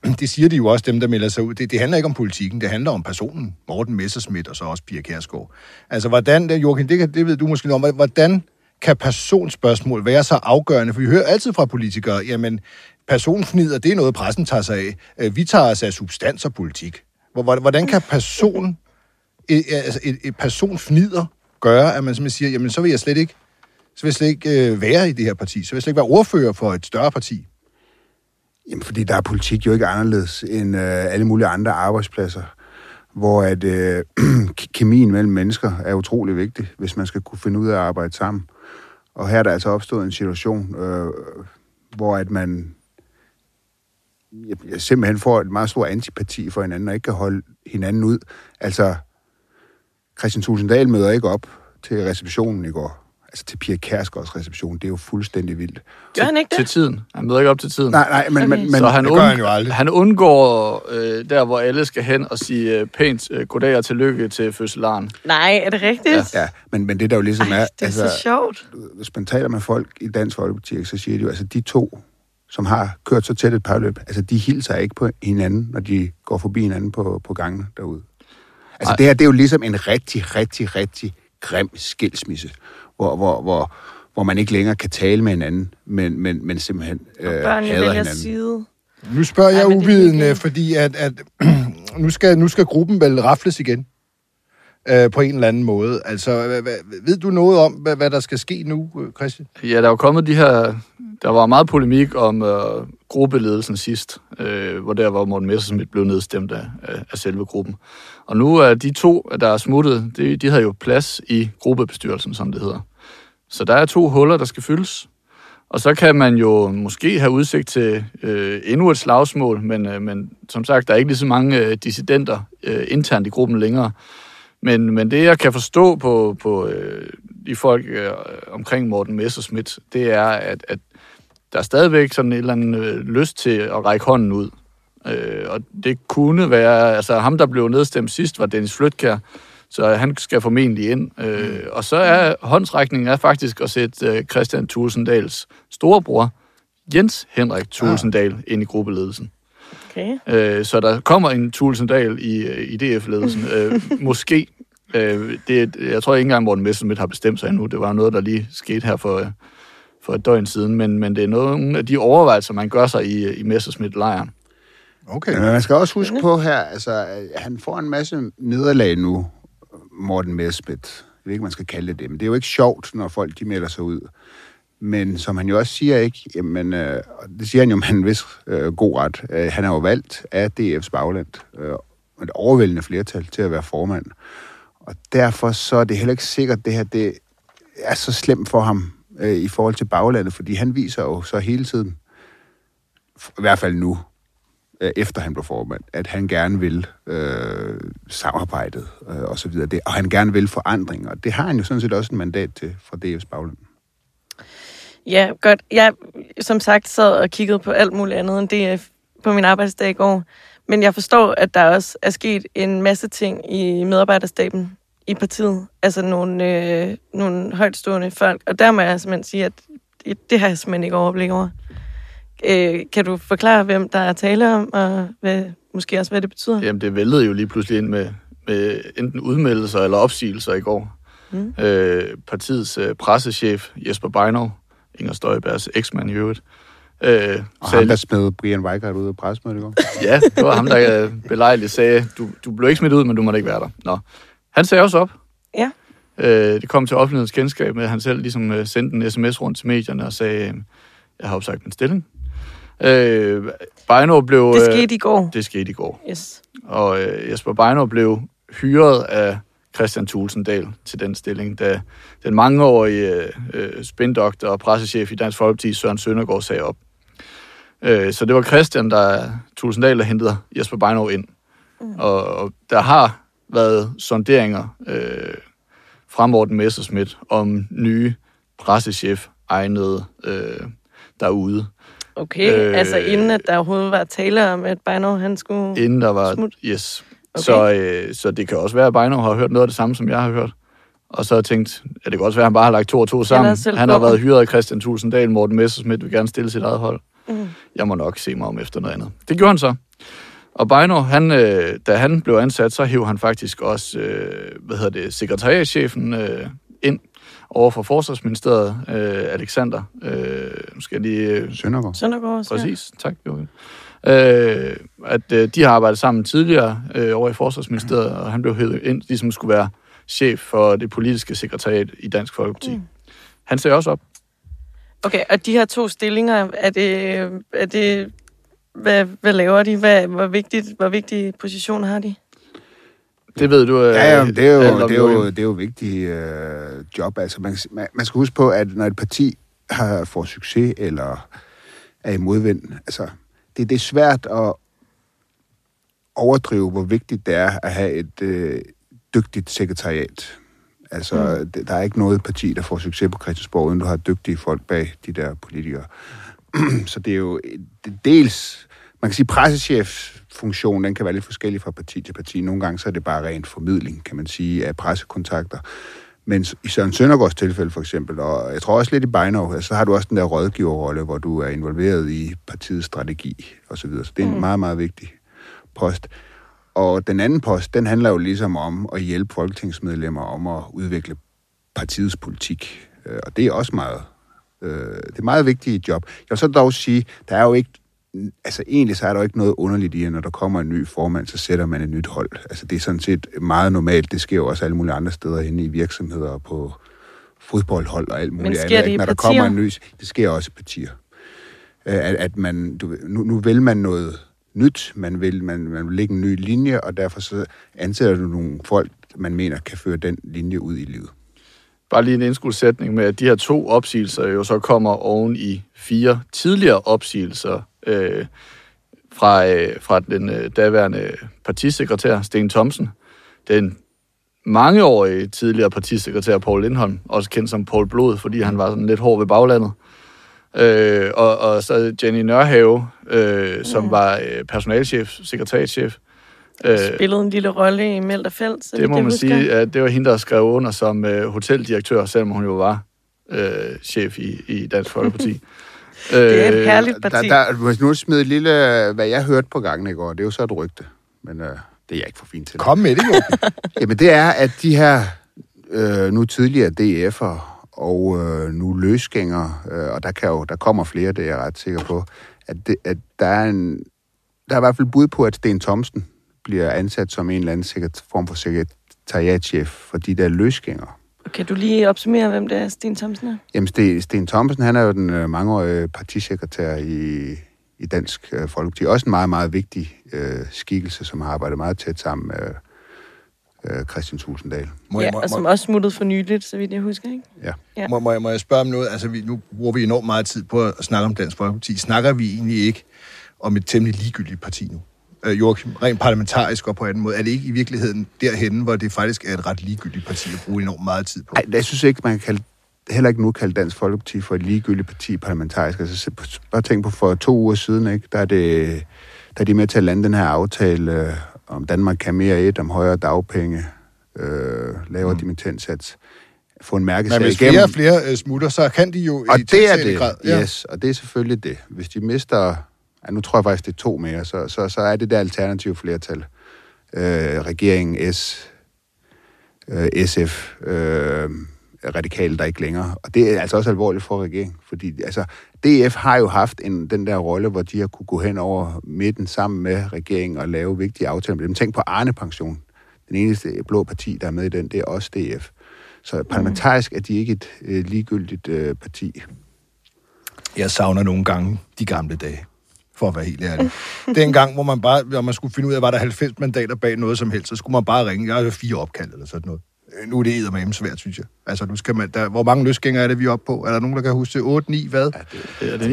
øh, det siger de jo også, dem der melder sig ud, det, det handler ikke om politikken, det handler om personen, Morten Messerschmidt og så også Pia Kærsgaard. Altså, hvordan, der, Joachim, det, kan, det ved du måske noget om, hvordan kan personspørgsmål være så afgørende? For vi hører altid fra politikere, jamen, personfnider, det er noget, pressen tager sig af. Øh, vi tager os af substans og politik. Hvordan kan person, et, altså et, et personfnider gøre, at man simpelthen siger, jamen, så vil jeg slet ikke så vil jeg slet ikke øh, være i det her parti. Så vil jeg slet ikke være ordfører for et større parti. Jamen, fordi der er politik jo ikke anderledes end øh, alle mulige andre arbejdspladser, hvor at øh, kemien mellem mennesker er utrolig vigtig, hvis man skal kunne finde ud af at arbejde sammen. Og her er der altså opstået en situation, øh, hvor at man jeg, jeg simpelthen får et meget stor antipati for hinanden, og ikke kan holde hinanden ud. Altså, Christian Tulsendal møder ikke op til receptionen i går. Altså til Pia Kærsgaards reception. Det er jo fuldstændig vildt. Gør han ikke Til det? tiden. Han møder ikke op til tiden. Nej, nej, men, men, men så han, det gør han jo aldrig. han undgår øh, der, hvor alle skal hen og sige øh, pænt øh, goddag og tillykke til fødselaren. Nej, er det rigtigt? Ja, men, men det der jo ligesom Ej, er, det er så sjovt. hvis man taler med folk i Dansk Folkeparti, så siger de jo, altså de to, som har kørt så tæt et parløb, altså de hilser ikke på hinanden, når de går forbi hinanden på, på gangene derude. Altså Nej. det her, det er jo ligesom en rigtig, rigtig, rigtig grim skilsmisse, hvor, hvor, hvor, hvor man ikke længere kan tale med hinanden, men, men, men simpelthen øh, hader hinanden. side. Nu spørger Ej, jeg er uvidende, fordi at, at nu, skal, nu skal gruppen vel rafles igen øh, på en eller anden måde. Altså, hvad, hvad, ved du noget om, hvad, hvad der skal ske nu, Christian? Ja, der er jo kommet de her... Der var meget polemik om øh, gruppeledelsen sidst, øh, hvor der var Morten Messerschmidt blev nedstemt af, af, af selve gruppen. Og nu er de to, der er smuttet, de, de har jo plads i gruppebestyrelsen, som det hedder. Så der er to huller, der skal fyldes. Og så kan man jo måske have udsigt til øh, endnu et slagsmål, men, øh, men som sagt, der er ikke lige så mange øh, dissidenter øh, internt i gruppen længere. Men, men det, jeg kan forstå på, på øh, de folk øh, omkring Morten Messerschmidt, det er, at, at der er stadigvæk sådan en eller anden øh, lyst til at række hånden ud. Øh, og det kunne være, altså ham, der blev nedstemt sidst, var Dennis Flytkær, så han skal formentlig ind. Øh, og så er håndsrækningen er faktisk at sætte øh, Christian Tulsendals storebror, Jens Henrik Tulsendal, ind i gruppeledelsen. Okay. Øh, så der kommer en Tulsendal i, øh, i DF-ledelsen. øh, måske. Øh, det, jeg tror ikke engang, Morten Messerschmidt har bestemt sig endnu. Det var noget, der lige skete her for, øh, for et døgn siden. Men, men det er nogle af de overvejelser, man gør sig i, i Messerschmidt-lejren. Okay. Men man skal også huske på her, altså, han får en masse nederlag nu, Morten Messerschmidt. Jeg ved ikke, man skal kalde det det, men det er jo ikke sjovt, når folk de melder sig ud. Men som han jo også siger, ikke, jamen, øh, og det siger han jo med en vis øh, god ret, øh, han er jo valgt af DF's bagland, øh, et overvældende flertal til at være formand. Og derfor så er det heller ikke sikkert, at det her det er så slemt for ham øh, i forhold til baglandet, fordi han viser jo så hele tiden, i hvert fald nu, Øh, efter han blev formand, at han gerne vil øh, samarbejdet øh, og så videre. Det, og han gerne vil forandring, og det har han jo sådan set også en mandat til fra DF's bagland. Ja, godt. Jeg, som sagt, sad og kiggede på alt muligt andet end DF på min arbejdsdag i går. Men jeg forstår, at der også er sket en masse ting i medarbejderstaben i partiet. Altså nogle, øh, nogle højtstående folk. Og der må jeg simpelthen sige, at det, det har jeg simpelthen ikke overblik over. Øh, kan du forklare, hvem der er tale om, og hvad, måske også, hvad det betyder? Jamen, det væltede jo lige pludselig ind med, med enten udmeldelser eller opsigelser i går. Mm. Øh, partiets øh, pressechef, Jesper Beinov, Inger Støjbergs eksmand i øvrigt, øh, Og ham, der smed Brian Weigert ud af pressemødet i går. Ja, det var ham, der øh, belejligt sagde, du, du blev ikke smidt ud, men du må ikke være der. Nå. Han sagde også op. Ja. Øh, det kom til offentlighedens kendskab med, at han selv ligesom øh, sendte en sms rundt til medierne og sagde, øh, jeg har opsagt min stilling. Øh, Bejno blev... Det skete i går. Det skete i går. Yes. Og øh, Jesper Bejno blev hyret af Christian Tulsendal til den stilling, da den mangeårige øh, spindoktor og pressechef i Dansk Folkeparti, Søren Søndergaard, sagde op. Øh, så det var Christian, der Tulsendal, der hentede Jesper Bejno ind. Mm. Og, og der har været sonderinger øh, fra Morten Messerschmidt om nye pressechef egnede øh, derude. Okay, øh, altså inden at der overhovedet var tale om, at Bejno han skulle Inden der var... smutte? Yes. Okay. Så, øh, så det kan også være, at Bejno har hørt noget af det samme, som jeg har hørt. Og så har jeg tænkt, at det kan også være, at han bare har lagt to og to sammen. Han har været hyret af Christian Tulsendal, Morten Messerschmidt vil gerne stille sit eget hold. Mm. Jeg må nok se mig om efter noget andet. Det gjorde han så. Og Bejno, han, øh, da han blev ansat, så hævde han faktisk også, øh, hvad hedder det, sekretariatchefen øh, ind over for Forsvarsministeriet, øh, Alexander. Øh, skal jeg lige... Øh, Søndergaard. Søndergaard også, Præcis, tak. Joachim. Øh, at øh, de har arbejdet sammen tidligere øh, over i Forsvarsministeriet, og han blev hævet ind, ligesom skulle være chef for det politiske sekretariat i Dansk Folkeparti. Mm. Han sagde også op. Okay, og de her to stillinger, er det, er det hvad, hvad laver de? Hvad, hvor, vigtigt, hvor vigtige positioner har de? Det ved du. Øh, Ja, ja, men det er jo, det er jo, det er jo vigtigt øh, job. Altså, man, man, man skal huske på, at når et parti har, får succes eller er i modvind, altså, det, det er svært at overdrive, hvor vigtigt det er at have et øh, dygtigt sekretariat. Altså, mm. det, der er ikke noget parti, der får succes på Christiansborg, uden du har dygtige folk bag de der politikere. Så det er jo det, dels... Man kan sige, pressecheffunktionen, den kan være lidt forskellig fra parti til parti. Nogle gange så er det bare ren formidling, kan man sige, af pressekontakter. Men i Søren Søndergaards tilfælde for eksempel, og jeg tror også lidt i Bejnov, altså, så har du også den der rådgiverrolle, hvor du er involveret i partiets strategi osv. Så, videre. så det er en Mm. meget, meget vigtig post. Og den anden post, den handler jo ligesom om at hjælpe folketingsmedlemmer om at udvikle partiets politik. Øh, Og det er også meget, øh, det er meget vigtigt job. Jeg vil så dog sige, der er jo ikke, altså egentlig så er der jo ikke noget underligt i, at når der kommer en ny formand, så sætter man et nyt hold. Altså det er sådan set meget normalt. Det sker jo også alle mulige andre steder henne i virksomheder og på fodboldhold og alt muligt sker det i ikke? Når der partier? kommer en ny, det sker også i partier. Øh, At, at man, du, ved, nu, nu vil man noget nyt, man vil, man, man vil lægge en ny linje, og derfor så ansætter du nogle folk, man mener kan føre den linje ud i livet. Bare lige en indskudsætning med, at de her to opsigelser jo så kommer oven i fire tidligere opsigelser øh, fra, øh, fra den øh, daværende partisekretær, Sten Thomsen. Den mangeårige tidligere partisekretær, Paul Lindholm, også kendt som Paul Blod, fordi han var sådan lidt hård ved baglandet. Øh, og, og så Jenny Nørhave, øh, som Ja. var øh, personalchef, sekretariatchef. Øh, Spillede en lille rolle i Meldt og Felt, så det må jeg man husker. sige, at det var hende, der skrev under som øh, hoteldirektør, selvom hun jo var øh, chef i, i Dansk Folkeparti. Det er et herligt Der, parti. der, hvis nu smide et lille, hvad jeg hørte på gangen i går, det er jo så et rygte, men øh, det er jeg ikke for fint til. Kom med det, jo. Jamen det er, at de her øh, nu tidligere DF'er og øh, nu løsgængere, øh, og der, kan jo, der kommer flere, det er jeg ret sikker på, at, det, at der er en, der er i hvert fald bud på, at Sten Thomsen bliver ansat som en eller anden sekret, form for sekretariatchef for de der løsgængere. Kan du lige opsummere, hvem det er, Sten Thomsen er? Jamen, Sten, Sten Thomsen, han er jo den øh, mangeårige partisekretær i, i Dansk øh, Folkeparti. Også en meget, meget vigtig øh, skikkelse, som har arbejdet meget tæt sammen med øh, Christian Tulsendal. Må ja, jeg, må, og som må, også smuttede for nyligt, så vidt jeg husker, ikke? Ja. Ja. må, må, jeg, må jeg spørge om noget? Altså, vi, nu bruger vi enormt meget tid på at snakke om Dansk Folkeparti. Snakker vi egentlig ikke om et temmelig ligegyldigt parti nu? Øh, Joachim, rent parlamentarisk og på anden måde. Er det ikke i virkeligheden derhen, hvor det faktisk er et ret ligegyldigt parti at bruge enormt meget tid på? Ej, jeg synes ikke, man kan kalde, heller ikke nu kalde Dansk Folkeparti for et ligegyldigt parti parlamentarisk. Altså, bare tænk på for to uger siden, ikke? Der, er det, da de er med til at lande den her aftale øh, om Danmark kan mere et, om højere dagpenge, øh, lavere mm. dimittentsats, få en mærkesag Men hvis igennem. flere og flere øh, smutter, så kan de jo Og i det er det, grad. ja. yes, og det er selvfølgelig det. Hvis de mister, ja, nu tror jeg faktisk, det er to mere, så, så, så er det der alternative flertal. Øh, regeringen, S, øh, SF, øh, radikale, der ikke længere. Og det er altså også alvorligt for regeringen, fordi altså, DF har jo haft en, den der rolle, hvor de har kunne gå hen over midten sammen med regeringen og lave vigtige aftaler med dem. Tænk på Arne-pension. Den eneste blå parti, der er med i den, det er også DF. Så parlamentarisk er de ikke et øh, ligegyldigt øh, parti. Jeg savner nogle gange de gamle dage, for at være helt ærlig. Dengang, hvor man bare, hvor man skulle finde ud af, var der 90 mandater bag noget som helst, så skulle man bare ringe. Jeg har fire opkald eller sådan noget. Øh, Nu er det eddermame svært, synes jeg. Altså, nu skal man, der, hvor mange løsgængere er det, vi er oppe på? Er der nogen, der kan huske det? 8, 9, hvad? Det er det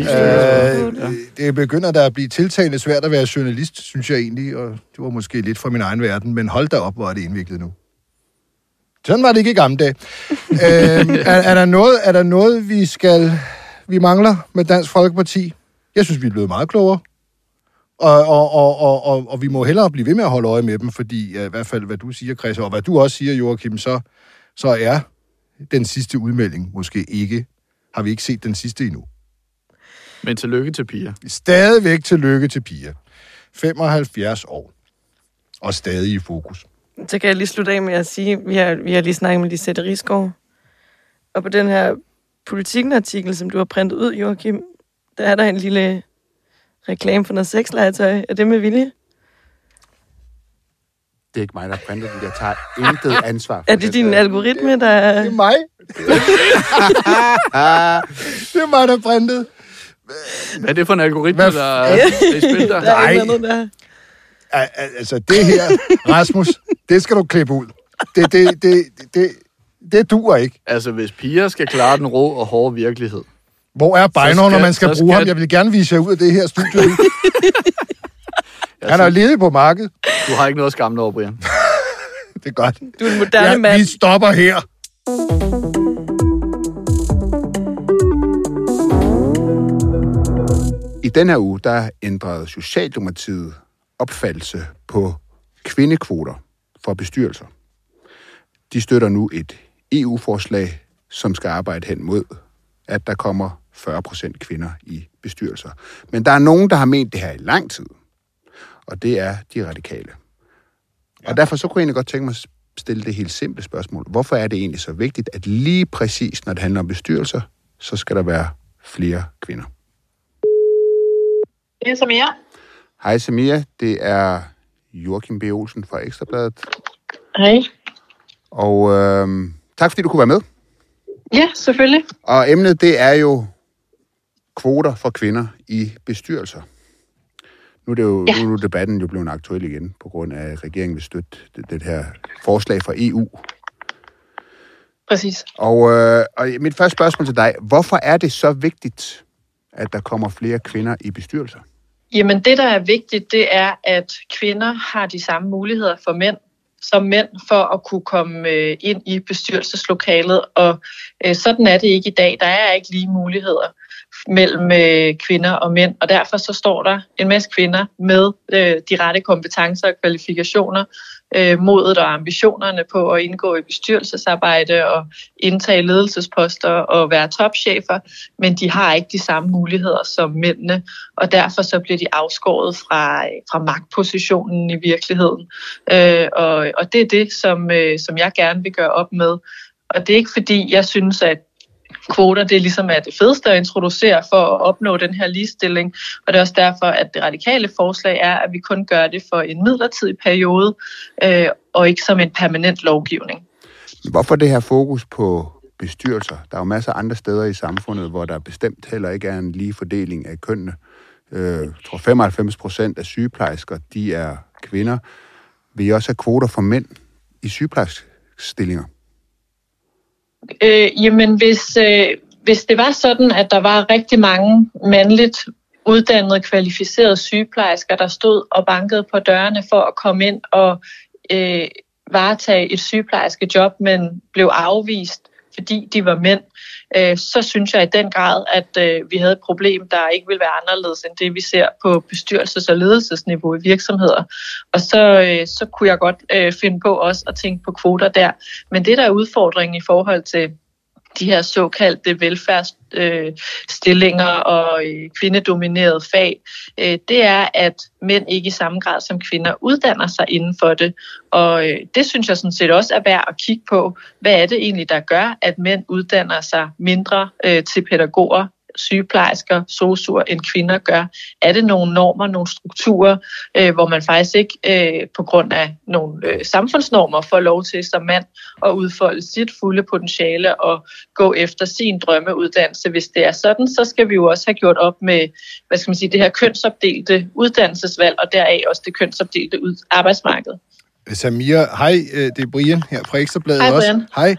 Øh, det begynder der at blive tiltagende svært at være journalist, synes jeg egentlig, og det var måske lidt fra min egen verden, men hold da op, hvor er det indviklet nu. Sådan var det ikke i gamle dage. øh, er, er, der noget, er der noget, vi skal, vi mangler med Dansk Folkeparti? Jeg synes, vi er blevet meget klogere. Og, og, og, og, og, og vi må hellere blive ved med at holde øje med dem, fordi ja, i hvert fald, hvad du siger, Chris, og hvad du også siger, Joachim, så, så er den sidste udmelding måske ikke, har vi ikke set den sidste endnu. Men tillykke til Pia. Stadigvæk tillykke til Pia. 75 år. Og stadig i fokus. Så kan jeg lige slutte af med at sige, vi har, vi har lige snakket med Lisette Risgaard, og på den her politikken-artikel, som du har printet ud, Joachim, der er der en lille reklame for noget sexlegetøj. Er det med vilje? Det er ikke mig, der har printet den. Jeg tager intet ansvar for Er det din algoritme, der... Det er mig. det er mig, der printede. Hvad er det for en algoritme, Hvad der er er i spil der? Der er Nej. der. Al- al- Altså, det her, Rasmus, det skal du klippe ud. Det, det, det, det, det duer ikke. Altså, hvis piger skal klare den rå og hårde virkelighed, Hvor er Bejner, når man skal bruge skal- ham? Jeg vil gerne vise jer ud af det her studie. Han er ledig på markedet. du har ikke noget at skamme dig over, Brian. Det er godt. Du er en moderne Ja, mand. vi stopper her. I den her uge, der ændrede Socialdemokratiet opfattelse på kvindekvoter for bestyrelser. De støtter nu et EU-forslag, som skal arbejde hen mod, at der kommer 40 procent kvinder i bestyrelser. Men der er nogen, der har ment det her i lang tid, og det er de radikale. Og derfor så kunne jeg egentlig godt tænke mig at stille det helt simple spørgsmål. Hvorfor er det egentlig så vigtigt, at lige præcis, når det handler om bestyrelser, så skal der være flere kvinder? Det er jer. Hej Samia, det er Joachim B. Olsen fra Ekstrabladet. Hej. Og øh, tak fordi du kunne være med. Ja, selvfølgelig. Og emnet det er jo kvoter for kvinder i bestyrelser. Nu er, det jo, Ja. nu er debatten jo blevet aktuel igen, på grund af, at regeringen vil støtte det, det her forslag fra EU. Præcis. Og, øh, og mit første spørgsmål til dig, hvorfor er det så vigtigt, at der kommer flere kvinder i bestyrelser? Jamen det, der er vigtigt, det er, at kvinder har de samme muligheder for mænd som mænd for at kunne komme øh, ind i bestyrelseslokalet. Og øh, sådan er det ikke i dag. Der er ikke lige muligheder mellem øh, kvinder og mænd, og derfor så står der en masse kvinder med øh, de rette kompetencer og kvalifikationer, øh, modet og ambitionerne på at indgå i bestyrelsesarbejde og indtage ledelsesposter og være topchefer, men de har ikke de samme muligheder som mændene, og derfor så bliver de afskåret fra, fra magtpositionen i virkeligheden. Øh, og, og det er det, som, øh, som jeg gerne vil gøre op med. Og det er ikke fordi, jeg synes, at kvoter, det ligesom er det fedeste at introducere for at opnå den her ligestilling. Og det er også derfor, at det radikale forslag er, at vi kun gør det for en midlertidig periode, øh, og ikke som en permanent lovgivning. Hvorfor det her fokus på bestyrelser? Der er jo masser af andre steder i samfundet, hvor der bestemt heller ikke er en lige fordeling af kønnene. Øh, jeg tror 95 procent af sygeplejersker, de er kvinder. Vil I også have kvoter for mænd i sygeplejerskestillinger? Øh, jamen, hvis, øh, hvis det var sådan, at der var rigtig mange mandligt uddannede, kvalificerede sygeplejersker, der stod og bankede på dørene for at komme ind og øh, varetage et sygeplejerskejob, men blev afvist fordi de var mænd, øh, så synes jeg i den grad, at øh, vi havde et problem, der ikke vil være anderledes end det, vi ser på bestyrelses- og ledelsesniveau i virksomheder. Og så, øh, så kunne jeg godt øh, finde på også at tænke på kvoter der. Men det, der er udfordringen i forhold til de her såkaldte velfærdsstillinger øh, og øh, kvindedominerede fag, øh, det er, at mænd ikke i samme grad som kvinder uddanner sig inden for det. Og øh, det synes jeg sådan set også er værd at kigge på. Hvad er det egentlig, der gør, at mænd uddanner sig mindre øh, til pædagoger sygeplejersker, sosuer, end kvinder gør? Er det nogle normer, nogle strukturer, øh, hvor man faktisk ikke øh, på grund af nogle øh, samfundsnormer får lov til som mand at udfolde sit fulde potentiale og gå efter sin drømmeuddannelse? Hvis det er sådan, så skal vi jo også have gjort op med hvad skal man sige, det her kønsopdelte uddannelsesvalg, og deraf også det kønsopdelte arbejdsmarked. Samira, hej, øh, det er Brian her fra Ekstrabladet Hej, også. Hej.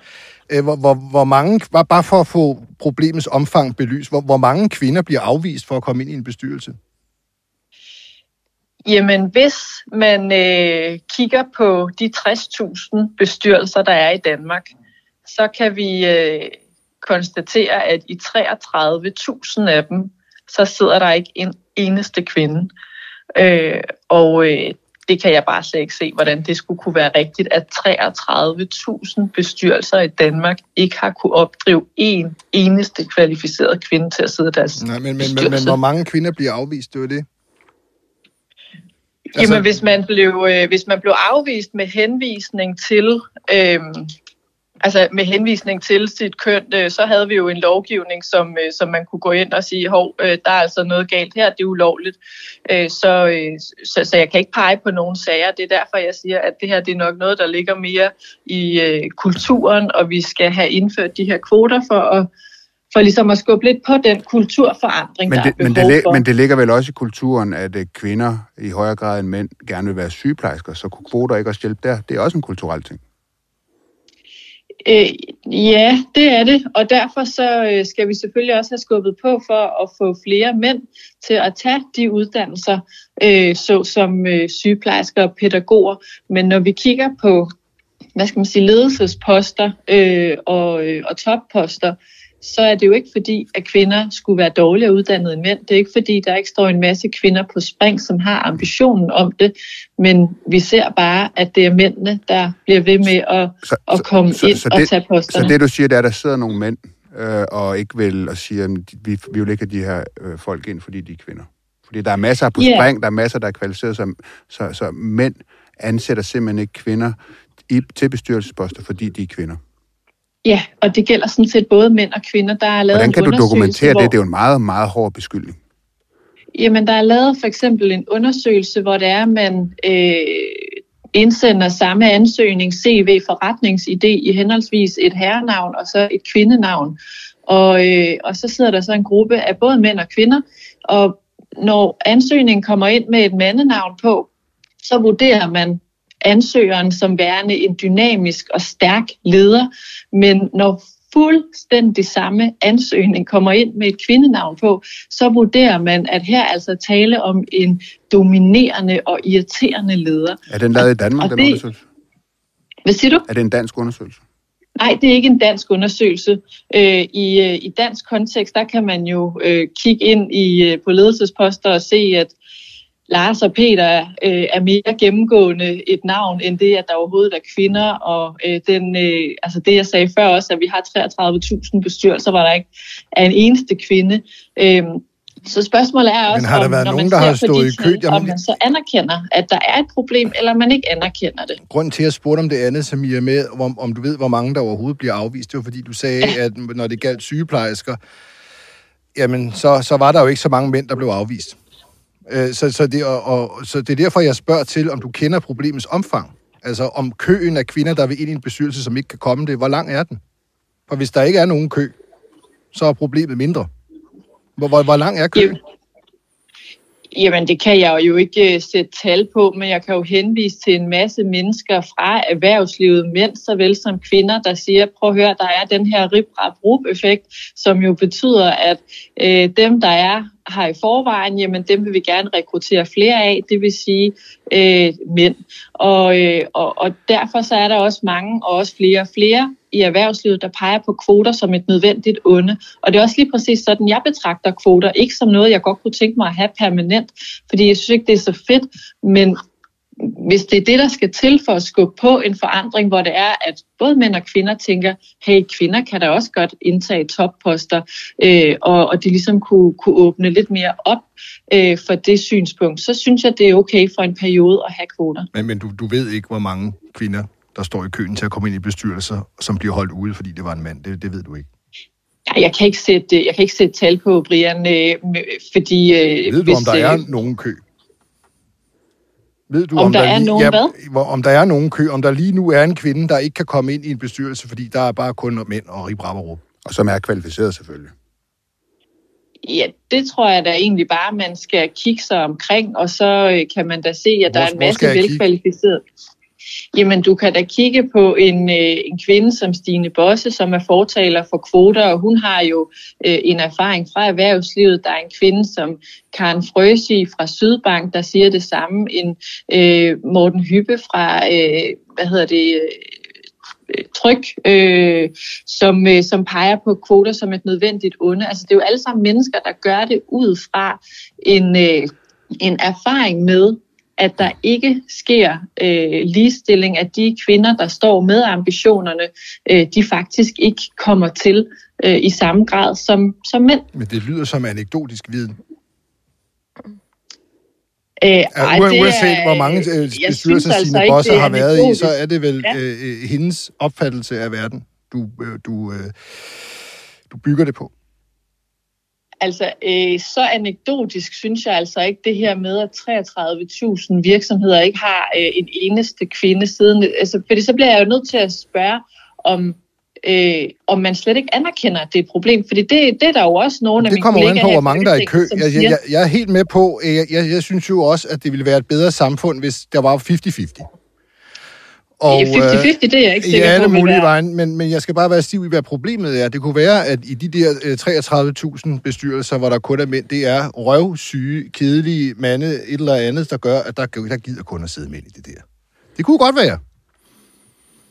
Øh, hvor, hvor, hvor mange, bare, bare for at få problemets omfang belyst, hvor, hvor mange kvinder bliver afvist for at komme ind i en bestyrelse? Jamen, hvis man øh, kigger på de 60.000 bestyrelser, der er i Danmark, så kan vi øh, konstatere, at i 33.000 af dem, så sidder der ikke en eneste kvinde. Øh, og øh, det kan jeg bare slet ikke se, hvordan det skulle kunne være rigtigt, at 33.000 bestyrelser i Danmark ikke har kunne opdrive en eneste kvalificeret kvinde til at sidde i deres Nej, men, men, men, men hvor mange kvinder bliver afvist, det var det? Altså, Jamen, hvis man, blev, øh, hvis man blev afvist med henvisning til, øh, altså med henvisning til sit køn, øh, så havde vi jo en lovgivning, som, øh, som man kunne gå ind og sige, hov, øh, der er altså noget galt her, det er ulovligt. Øh, så, øh, så, så jeg kan ikke pege på nogen sager. Det er derfor, jeg siger, at det her det er nok noget, der ligger mere i øh, kulturen, og vi skal have indført de her kvoter for at for ligesom at skubbe lidt på den kulturforandring, Men der det, er behov men, det, for. men det ligger vel også i kulturen, at kvinder i højere grad end mænd gerne vil være sygeplejersker, så kunne kvoter ikke også hjælpe der? Det er også en kulturel ting. Øh, ja, det er det, og derfor så øh, skal vi selvfølgelig også have skubbet på for at få flere mænd til at tage de uddannelser, øh, såsom øh, sygeplejersker og pædagoger. Men når vi kigger på, hvad skal man sige, ledelsesposter øh, og, øh, og topposter, så er det jo ikke fordi, at kvinder skulle være dårligere uddannet end mænd. Det er ikke fordi, der ikke står en masse kvinder på spring, som har ambitionen om det, men vi ser bare, at det er mændene, der bliver ved med at, Så, at komme så, ind så og det, tage posterne. Så det, du siger, det er, at der sidder nogle mænd øh, og ikke vil og siger, at vi, vi vil ikke have de her øh, folk ind, fordi de er kvinder. Fordi der er masser på Ja. spring, der er masser, der er kvalificeret, så, så, så mænd ansætter simpelthen ikke kvinder i, til bestyrelsesposter, fordi de er kvinder. Ja, og det gælder sådan set både mænd og kvinder. Der er lavet Hvordan kan du dokumentere hvor, det? Det er jo en meget, meget hård beskyldning. Jamen, der er lavet for eksempel en undersøgelse, hvor det er, at man øh, indsender samme ansøgning, CV, forretningsidé i henholdsvis et herrenavn og så et kvindenavn. Og, øh, og så sidder der så en gruppe af både mænd og kvinder, og når ansøgningen kommer ind med et mandenavn på, så vurderer man ansøgeren som værende en dynamisk og stærk leder. Men når fuldstændig samme ansøgning kommer ind med et kvindenavn på, så vurderer man, at her er altså tale om en dominerende og irriterende leder. Er den lavet i Danmark, og den det- undersøgelse? Hvad siger du? Er det en dansk undersøgelse? Nej, det er ikke en dansk undersøgelse. Øh, i, øh, I dansk kontekst, der kan man jo øh, kigge ind i øh, på ledelsesposter og se, at Lars og Peter øh, er mere gennemgående et navn, end det, at der overhovedet er kvinder. Og øh, den, øh, altså det, jeg sagde før også, at vi har 33.000 bestyrelser, hvor der ikke er en eneste kvinde. Øh, så spørgsmålet er også, har der om, været når nogen, man der har stået i kø? tal, om Jamen- man så anerkender, at der er et problem, eller man ikke anerkender det. Grunden til, at jeg spurgte om det andet, som I er med, om, om du ved, hvor mange der overhovedet bliver afvist, det var fordi, du sagde, at når det galt sygeplejersker, jamen, så, så var der jo ikke så mange mænd, der blev afvist. Øh, Så, så, det, og, og, så det er derfor, jeg spørger til, om du kender problemets omfang. Altså om køen af kvinder, der vil ind i en bestyrelse, som ikke kan komme det. Hvor lang er den? For hvis der ikke er nogen kø, så er problemet mindre. Hvor, hvor, hvor lang er køen? Jamen, Jamen, det kan jeg jo ikke øh, sætte tal på, men jeg kan jo henvise til en masse mennesker fra erhvervslivet, mænd såvel som kvinder, der siger, prøv at høre, der er den her rip rap effekt som jo betyder, at øh, dem, der er har i forvejen, jamen dem vil vi gerne rekruttere flere af, det vil sige øh, mænd. Og, øh, og, og derfor så er der også mange, og også flere og flere i erhvervslivet, der peger på kvoter som et nødvendigt onde. Og det er også lige præcis sådan, jeg betragter kvoter. Ikke som noget, jeg godt kunne tænke mig at have permanent, fordi jeg synes ikke, det er så fedt, men hvis det er det, der skal til for at skubbe på en forandring, hvor det er, at både mænd og kvinder tænker, hey, kvinder kan da også godt indtage topposter, øh, og, og de ligesom kunne, kunne åbne lidt mere op øh, for det synspunkt, så synes jeg, det er okay for en periode at have kvoter. Men, men du, du ved ikke, hvor mange kvinder, der står i køen til at komme ind i bestyrelser, som bliver holdt ude, fordi det var en mand. Det, det ved du ikke. Ja, jeg kan ikke sætte, jeg kan ikke sætte tal på, Brian, øh, fordi... Øh, Ved du, hvis, om der er øh, nogen kø? Ved du, Om der er nogen hvad? hvor- Om der er nogen kø, om der lige nu er en kvinde, der ikke kan komme ind i en bestyrelse, fordi der er bare kun mænd og Rip Rapperup. Og som er kvalificeret selvfølgelig. Ja, det tror jeg da egentlig bare, man skal kigge sig omkring, og så kan man da se, at der Hvor- er en masse velkvalificerede. Jamen, du kan da kigge på en, øh, en kvinde som Stine Bosse, som er fortaler for kvoter, og hun har jo øh, en erfaring fra erhvervslivet. Der er en kvinde som Karen Frøsi fra Sydbank, der siger det samme. En øh, Morten Hyppe fra, øh, hvad hedder det, øh, øh tryk, øh, som, øh, som peger på kvoter som et nødvendigt onde. Altså, det er jo alle sammen mennesker, der gør det ud fra en, øh, en erfaring med, at der ikke sker øh, ligestilling af de kvinder, der står med ambitionerne, øh, de faktisk ikke kommer til øh, i samme grad som, som mænd. Men det lyder som anekdotisk viden. Øh, Ja, ej, det uanset er- hvor mange øh, bestyrelser altså sine bosser er har været i, så er det vel Ja. øh, hendes opfattelse af verden, du, øh, du, øh, du bygger det på. Altså, øh, så anekdotisk synes jeg altså ikke det her med, at 33.000 virksomheder ikke har øh, en eneste kvinde siden. Altså, fordi så bliver jeg jo nødt til at spørge, om, øh, om man slet ikke anerkender, at det er et problem. Fordi det, det er der jo også nogle af Det mine kommer jo an på, hvor mange der er i kø. Jeg, jeg, jeg, jeg er helt med på, øh, jeg, jeg, jeg synes jo også, at det ville være et bedre samfund, hvis der var 50-50. Og, øh, 50-50, det er jeg ikke sikker i alle på, vil mulige vejen, men, men jeg skal bare være stiv i, hvad problemet er. Det kunne være, at i de der øh, 33.000 bestyrelser, hvor der kun er mænd, det er røvsyge, kedelige mande, et eller andet, der gør, at der, der gider kun at sidde mænd i det der. Det kunne godt være.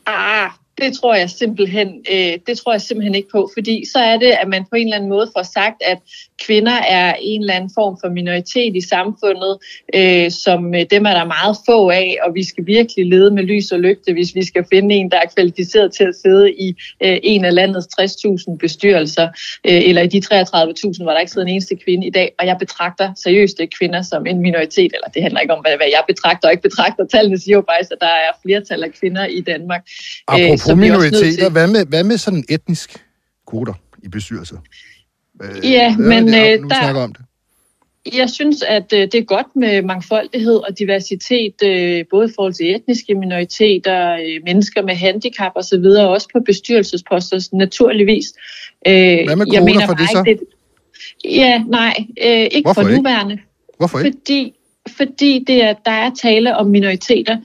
Ah, det tror jeg simpelthen, øh, det tror jeg simpelthen ikke på, fordi så er det, at man på en eller anden måde får sagt, at kvinder er en eller anden form for minoritet i samfundet, øh, som øh, dem er der meget få af, og vi skal virkelig lede med lys og lygte, hvis vi skal finde en, der er kvalificeret til at sidde i øh, en af landets 60.000 bestyrelser, øh, eller i de 33.000, hvor der ikke sidder en eneste kvinde i dag, og jeg betragter seriøst ikke kvinder som en minoritet, eller det handler ikke om, hvad, hvad jeg betragter og ikke betragter. Tallene siger jo faktisk, at der er flertal af kvinder i Danmark. Øh, Apropos så nødt minoriteter, til- hvad med, hvad med sådan etnisk kvoter i bestyrelser? Øh, Ja, hvad men, det? øh, nu der- om det. Jeg synes, at øh, det er godt med mangfoldighed og diversitet, både i forhold til etniske minoriteter, mennesker med handicap osv., og også på bestyrelsesposter, naturligvis. Hvad med kvoter for det så? Ikke, det, ja, nej, øh, ikke Hvorfor for ikke? nuværende. Hvorfor ikke? Fordi, fordi det er, der er tale om minoriteter,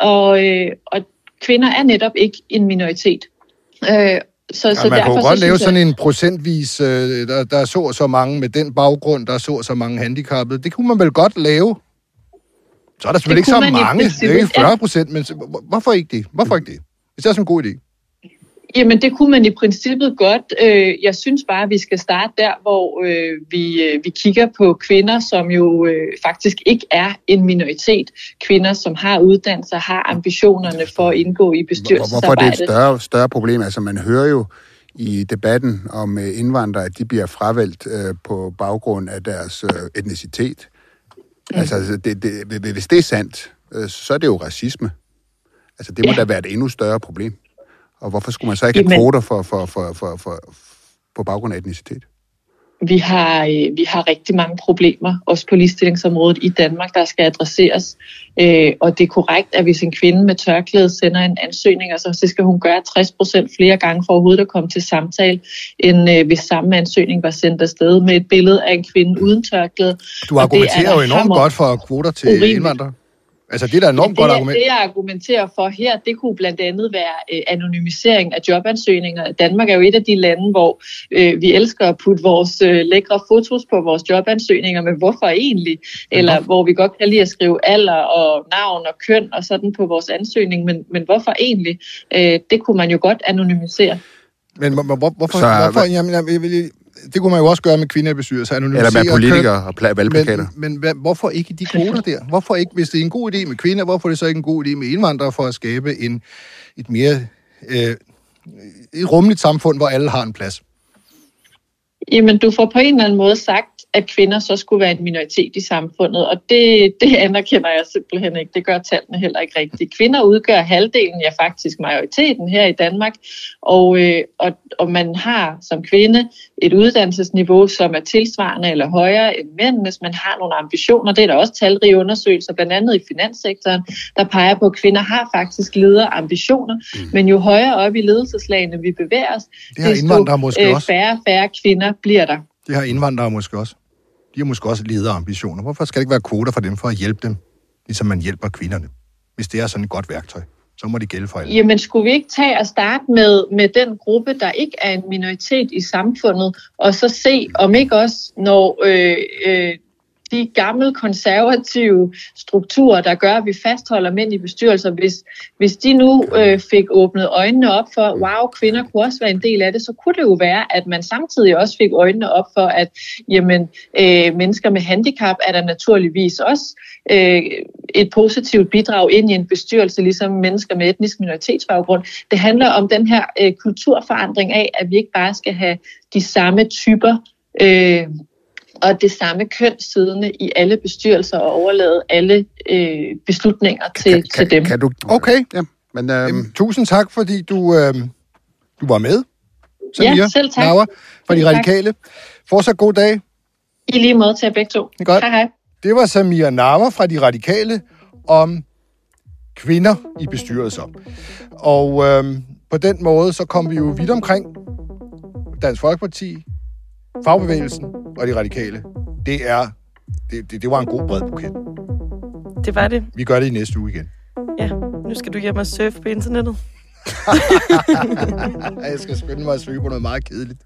og, øh, og kvinder er netop ikke en minoritet. Øh, så, Ja, så man derfor kunne så godt lave synes jeg- sådan en procentvis, øh, der, der er så og så mange med den baggrund, der er så og så mange handicappede. Det kunne man vel godt lave. Så er der selvfølgelig ikke så mange. Det er ikke 40 procent, men så- hvor- hvorfor ikke det? Hvorfor ikke det? Hvis det er sådan en god idé. Jamen, det kunne man i princippet godt. Øh, Jeg synes bare, at vi skal starte der, hvor øh, vi, øh, vi kigger på kvinder, som jo faktisk ikke er en minoritet. Kvinder, som har uddannelser, har ambitionerne for at indgå i Hvor- Hvorfor er bestyrelsesarbejdet. det et større, større problem? Altså, man hører jo i debatten om indvandrere, at de bliver fravalgt på baggrund af deres etnicitet. Mm. Altså, altså, det, det, hvis det er sandt, så er det jo racisme. Altså, det må Ja. da være et endnu større problem. Og hvorfor skulle man så ikke have kvoter for, for, for, for, for, på baggrund af etnicitet? Vi har, øh, vi har rigtig mange problemer, også på ligestillingsområdet i Danmark, der skal adresseres. Øh, og det er korrekt, at hvis en kvinde med tørklæde sender en ansøgning, altså, så skal hun gøre 60 procent flere gange for overhovedet at komme til samtale, end øh, hvis samme ansøgning var sendt afsted med et billede af en kvinde uden tørklæde. Du er argumenterer jo enormt godt for kvoter til indvandrere. Altså, det er da enormt det, godt jeg- argument. Det, jeg argumenterer for her, det kunne blandt andet være øh, anonymisering af jobansøgninger. Danmark er jo et af de lande, hvor øh, vi elsker at putte vores øh, lækre fotos på vores jobansøgninger, men hvorfor egentlig? Eller hvor vi godt kan lide at skrive alder og navn og køn og sådan på vores ansøgning, men, men hvorfor egentlig? Øh, det kunne man jo godt anonymisere. Men hvor, hvor, hvorfor, Så- hvorfor jamen, jamen, jeg vil- det kunne man jo også gøre med kvinder i bestyrelser. Eller med politikere og pla- valgplakater. Men, men hvad, hvorfor ikke de kvoter der? Hvorfor ikke, hvis det er en god idé med kvinder, hvorfor er det så ikke en god idé med indvandrere for at skabe en, et mere øh, et rummeligt samfund, hvor alle har en plads? Jamen, du får på en eller anden måde sagt, at kvinder så skulle være en minoritet i samfundet, og det, det anerkender jeg simpelthen ikke. Det gør tallene heller ikke rigtigt. Kvinder udgør halvdelen, ja faktisk majoriteten her i Danmark, og, øh, og, og man har som kvinde et uddannelsesniveau, som er tilsvarende eller højere end mændenes. Man har nogle ambitioner, det er der også talrige undersøgelser, blandt andet i finanssektoren, der peger på, at kvinder har faktisk lederambitioner, mm. men jo højere op i ledelseslagene vi bevæger os, Det indvandrere måske øh, også. færre og færre kvinder bliver der. Det har indvandrere måske også. De har måske også lederambitioner. Hvorfor skal det ikke være kvoter for dem for at hjælpe dem, ligesom man hjælper kvinderne? Hvis det er sådan et godt værktøj, så må det gælde for alle. Jamen, skulle vi ikke tage og starte med, med den gruppe, der ikke er en minoritet i samfundet, og så se, om ikke også, når øh, øh, de gamle konservative strukturer, der gør, at vi fastholder mænd i bestyrelser, hvis, hvis de nu øh, fik åbnet øjnene op for, wow, kvinder kunne også være en del af det, så kunne det jo være, at man samtidig også fik øjnene op for, at jamen, øh, mennesker med handicap er der naturligvis også øh, et positivt bidrag ind i en bestyrelse, ligesom mennesker med etnisk minoritetsbaggrund. Det handler om den her øh, kulturforandring af, at vi ikke bare skal have de samme typer øh, og det samme køn siddende i alle bestyrelser og overlade alle øh, beslutninger til, Kan, til dem. kan, kan du... Okay. Ja, men Jamen, tusind tak, fordi du, øh, du var med. Samira selv tak. Nauer fra De Selv tak. Radikale. Fortsat god dag. I lige måde til jer begge to. Det godt. Hej hej. Det var Samira Navar fra De Radikale om kvinder i bestyrelser. Og øhm, på den måde, så kom vi jo vidt omkring Dansk Folkeparti, fagbevægelsen og De Radikale. Det er det, det, det var en god bred buket. Det var det. Vi gør det i næste uge igen. Ja, nu skal du hjem og surfe på internettet. Jeg skal skynde mig at søge på noget meget kedeligt.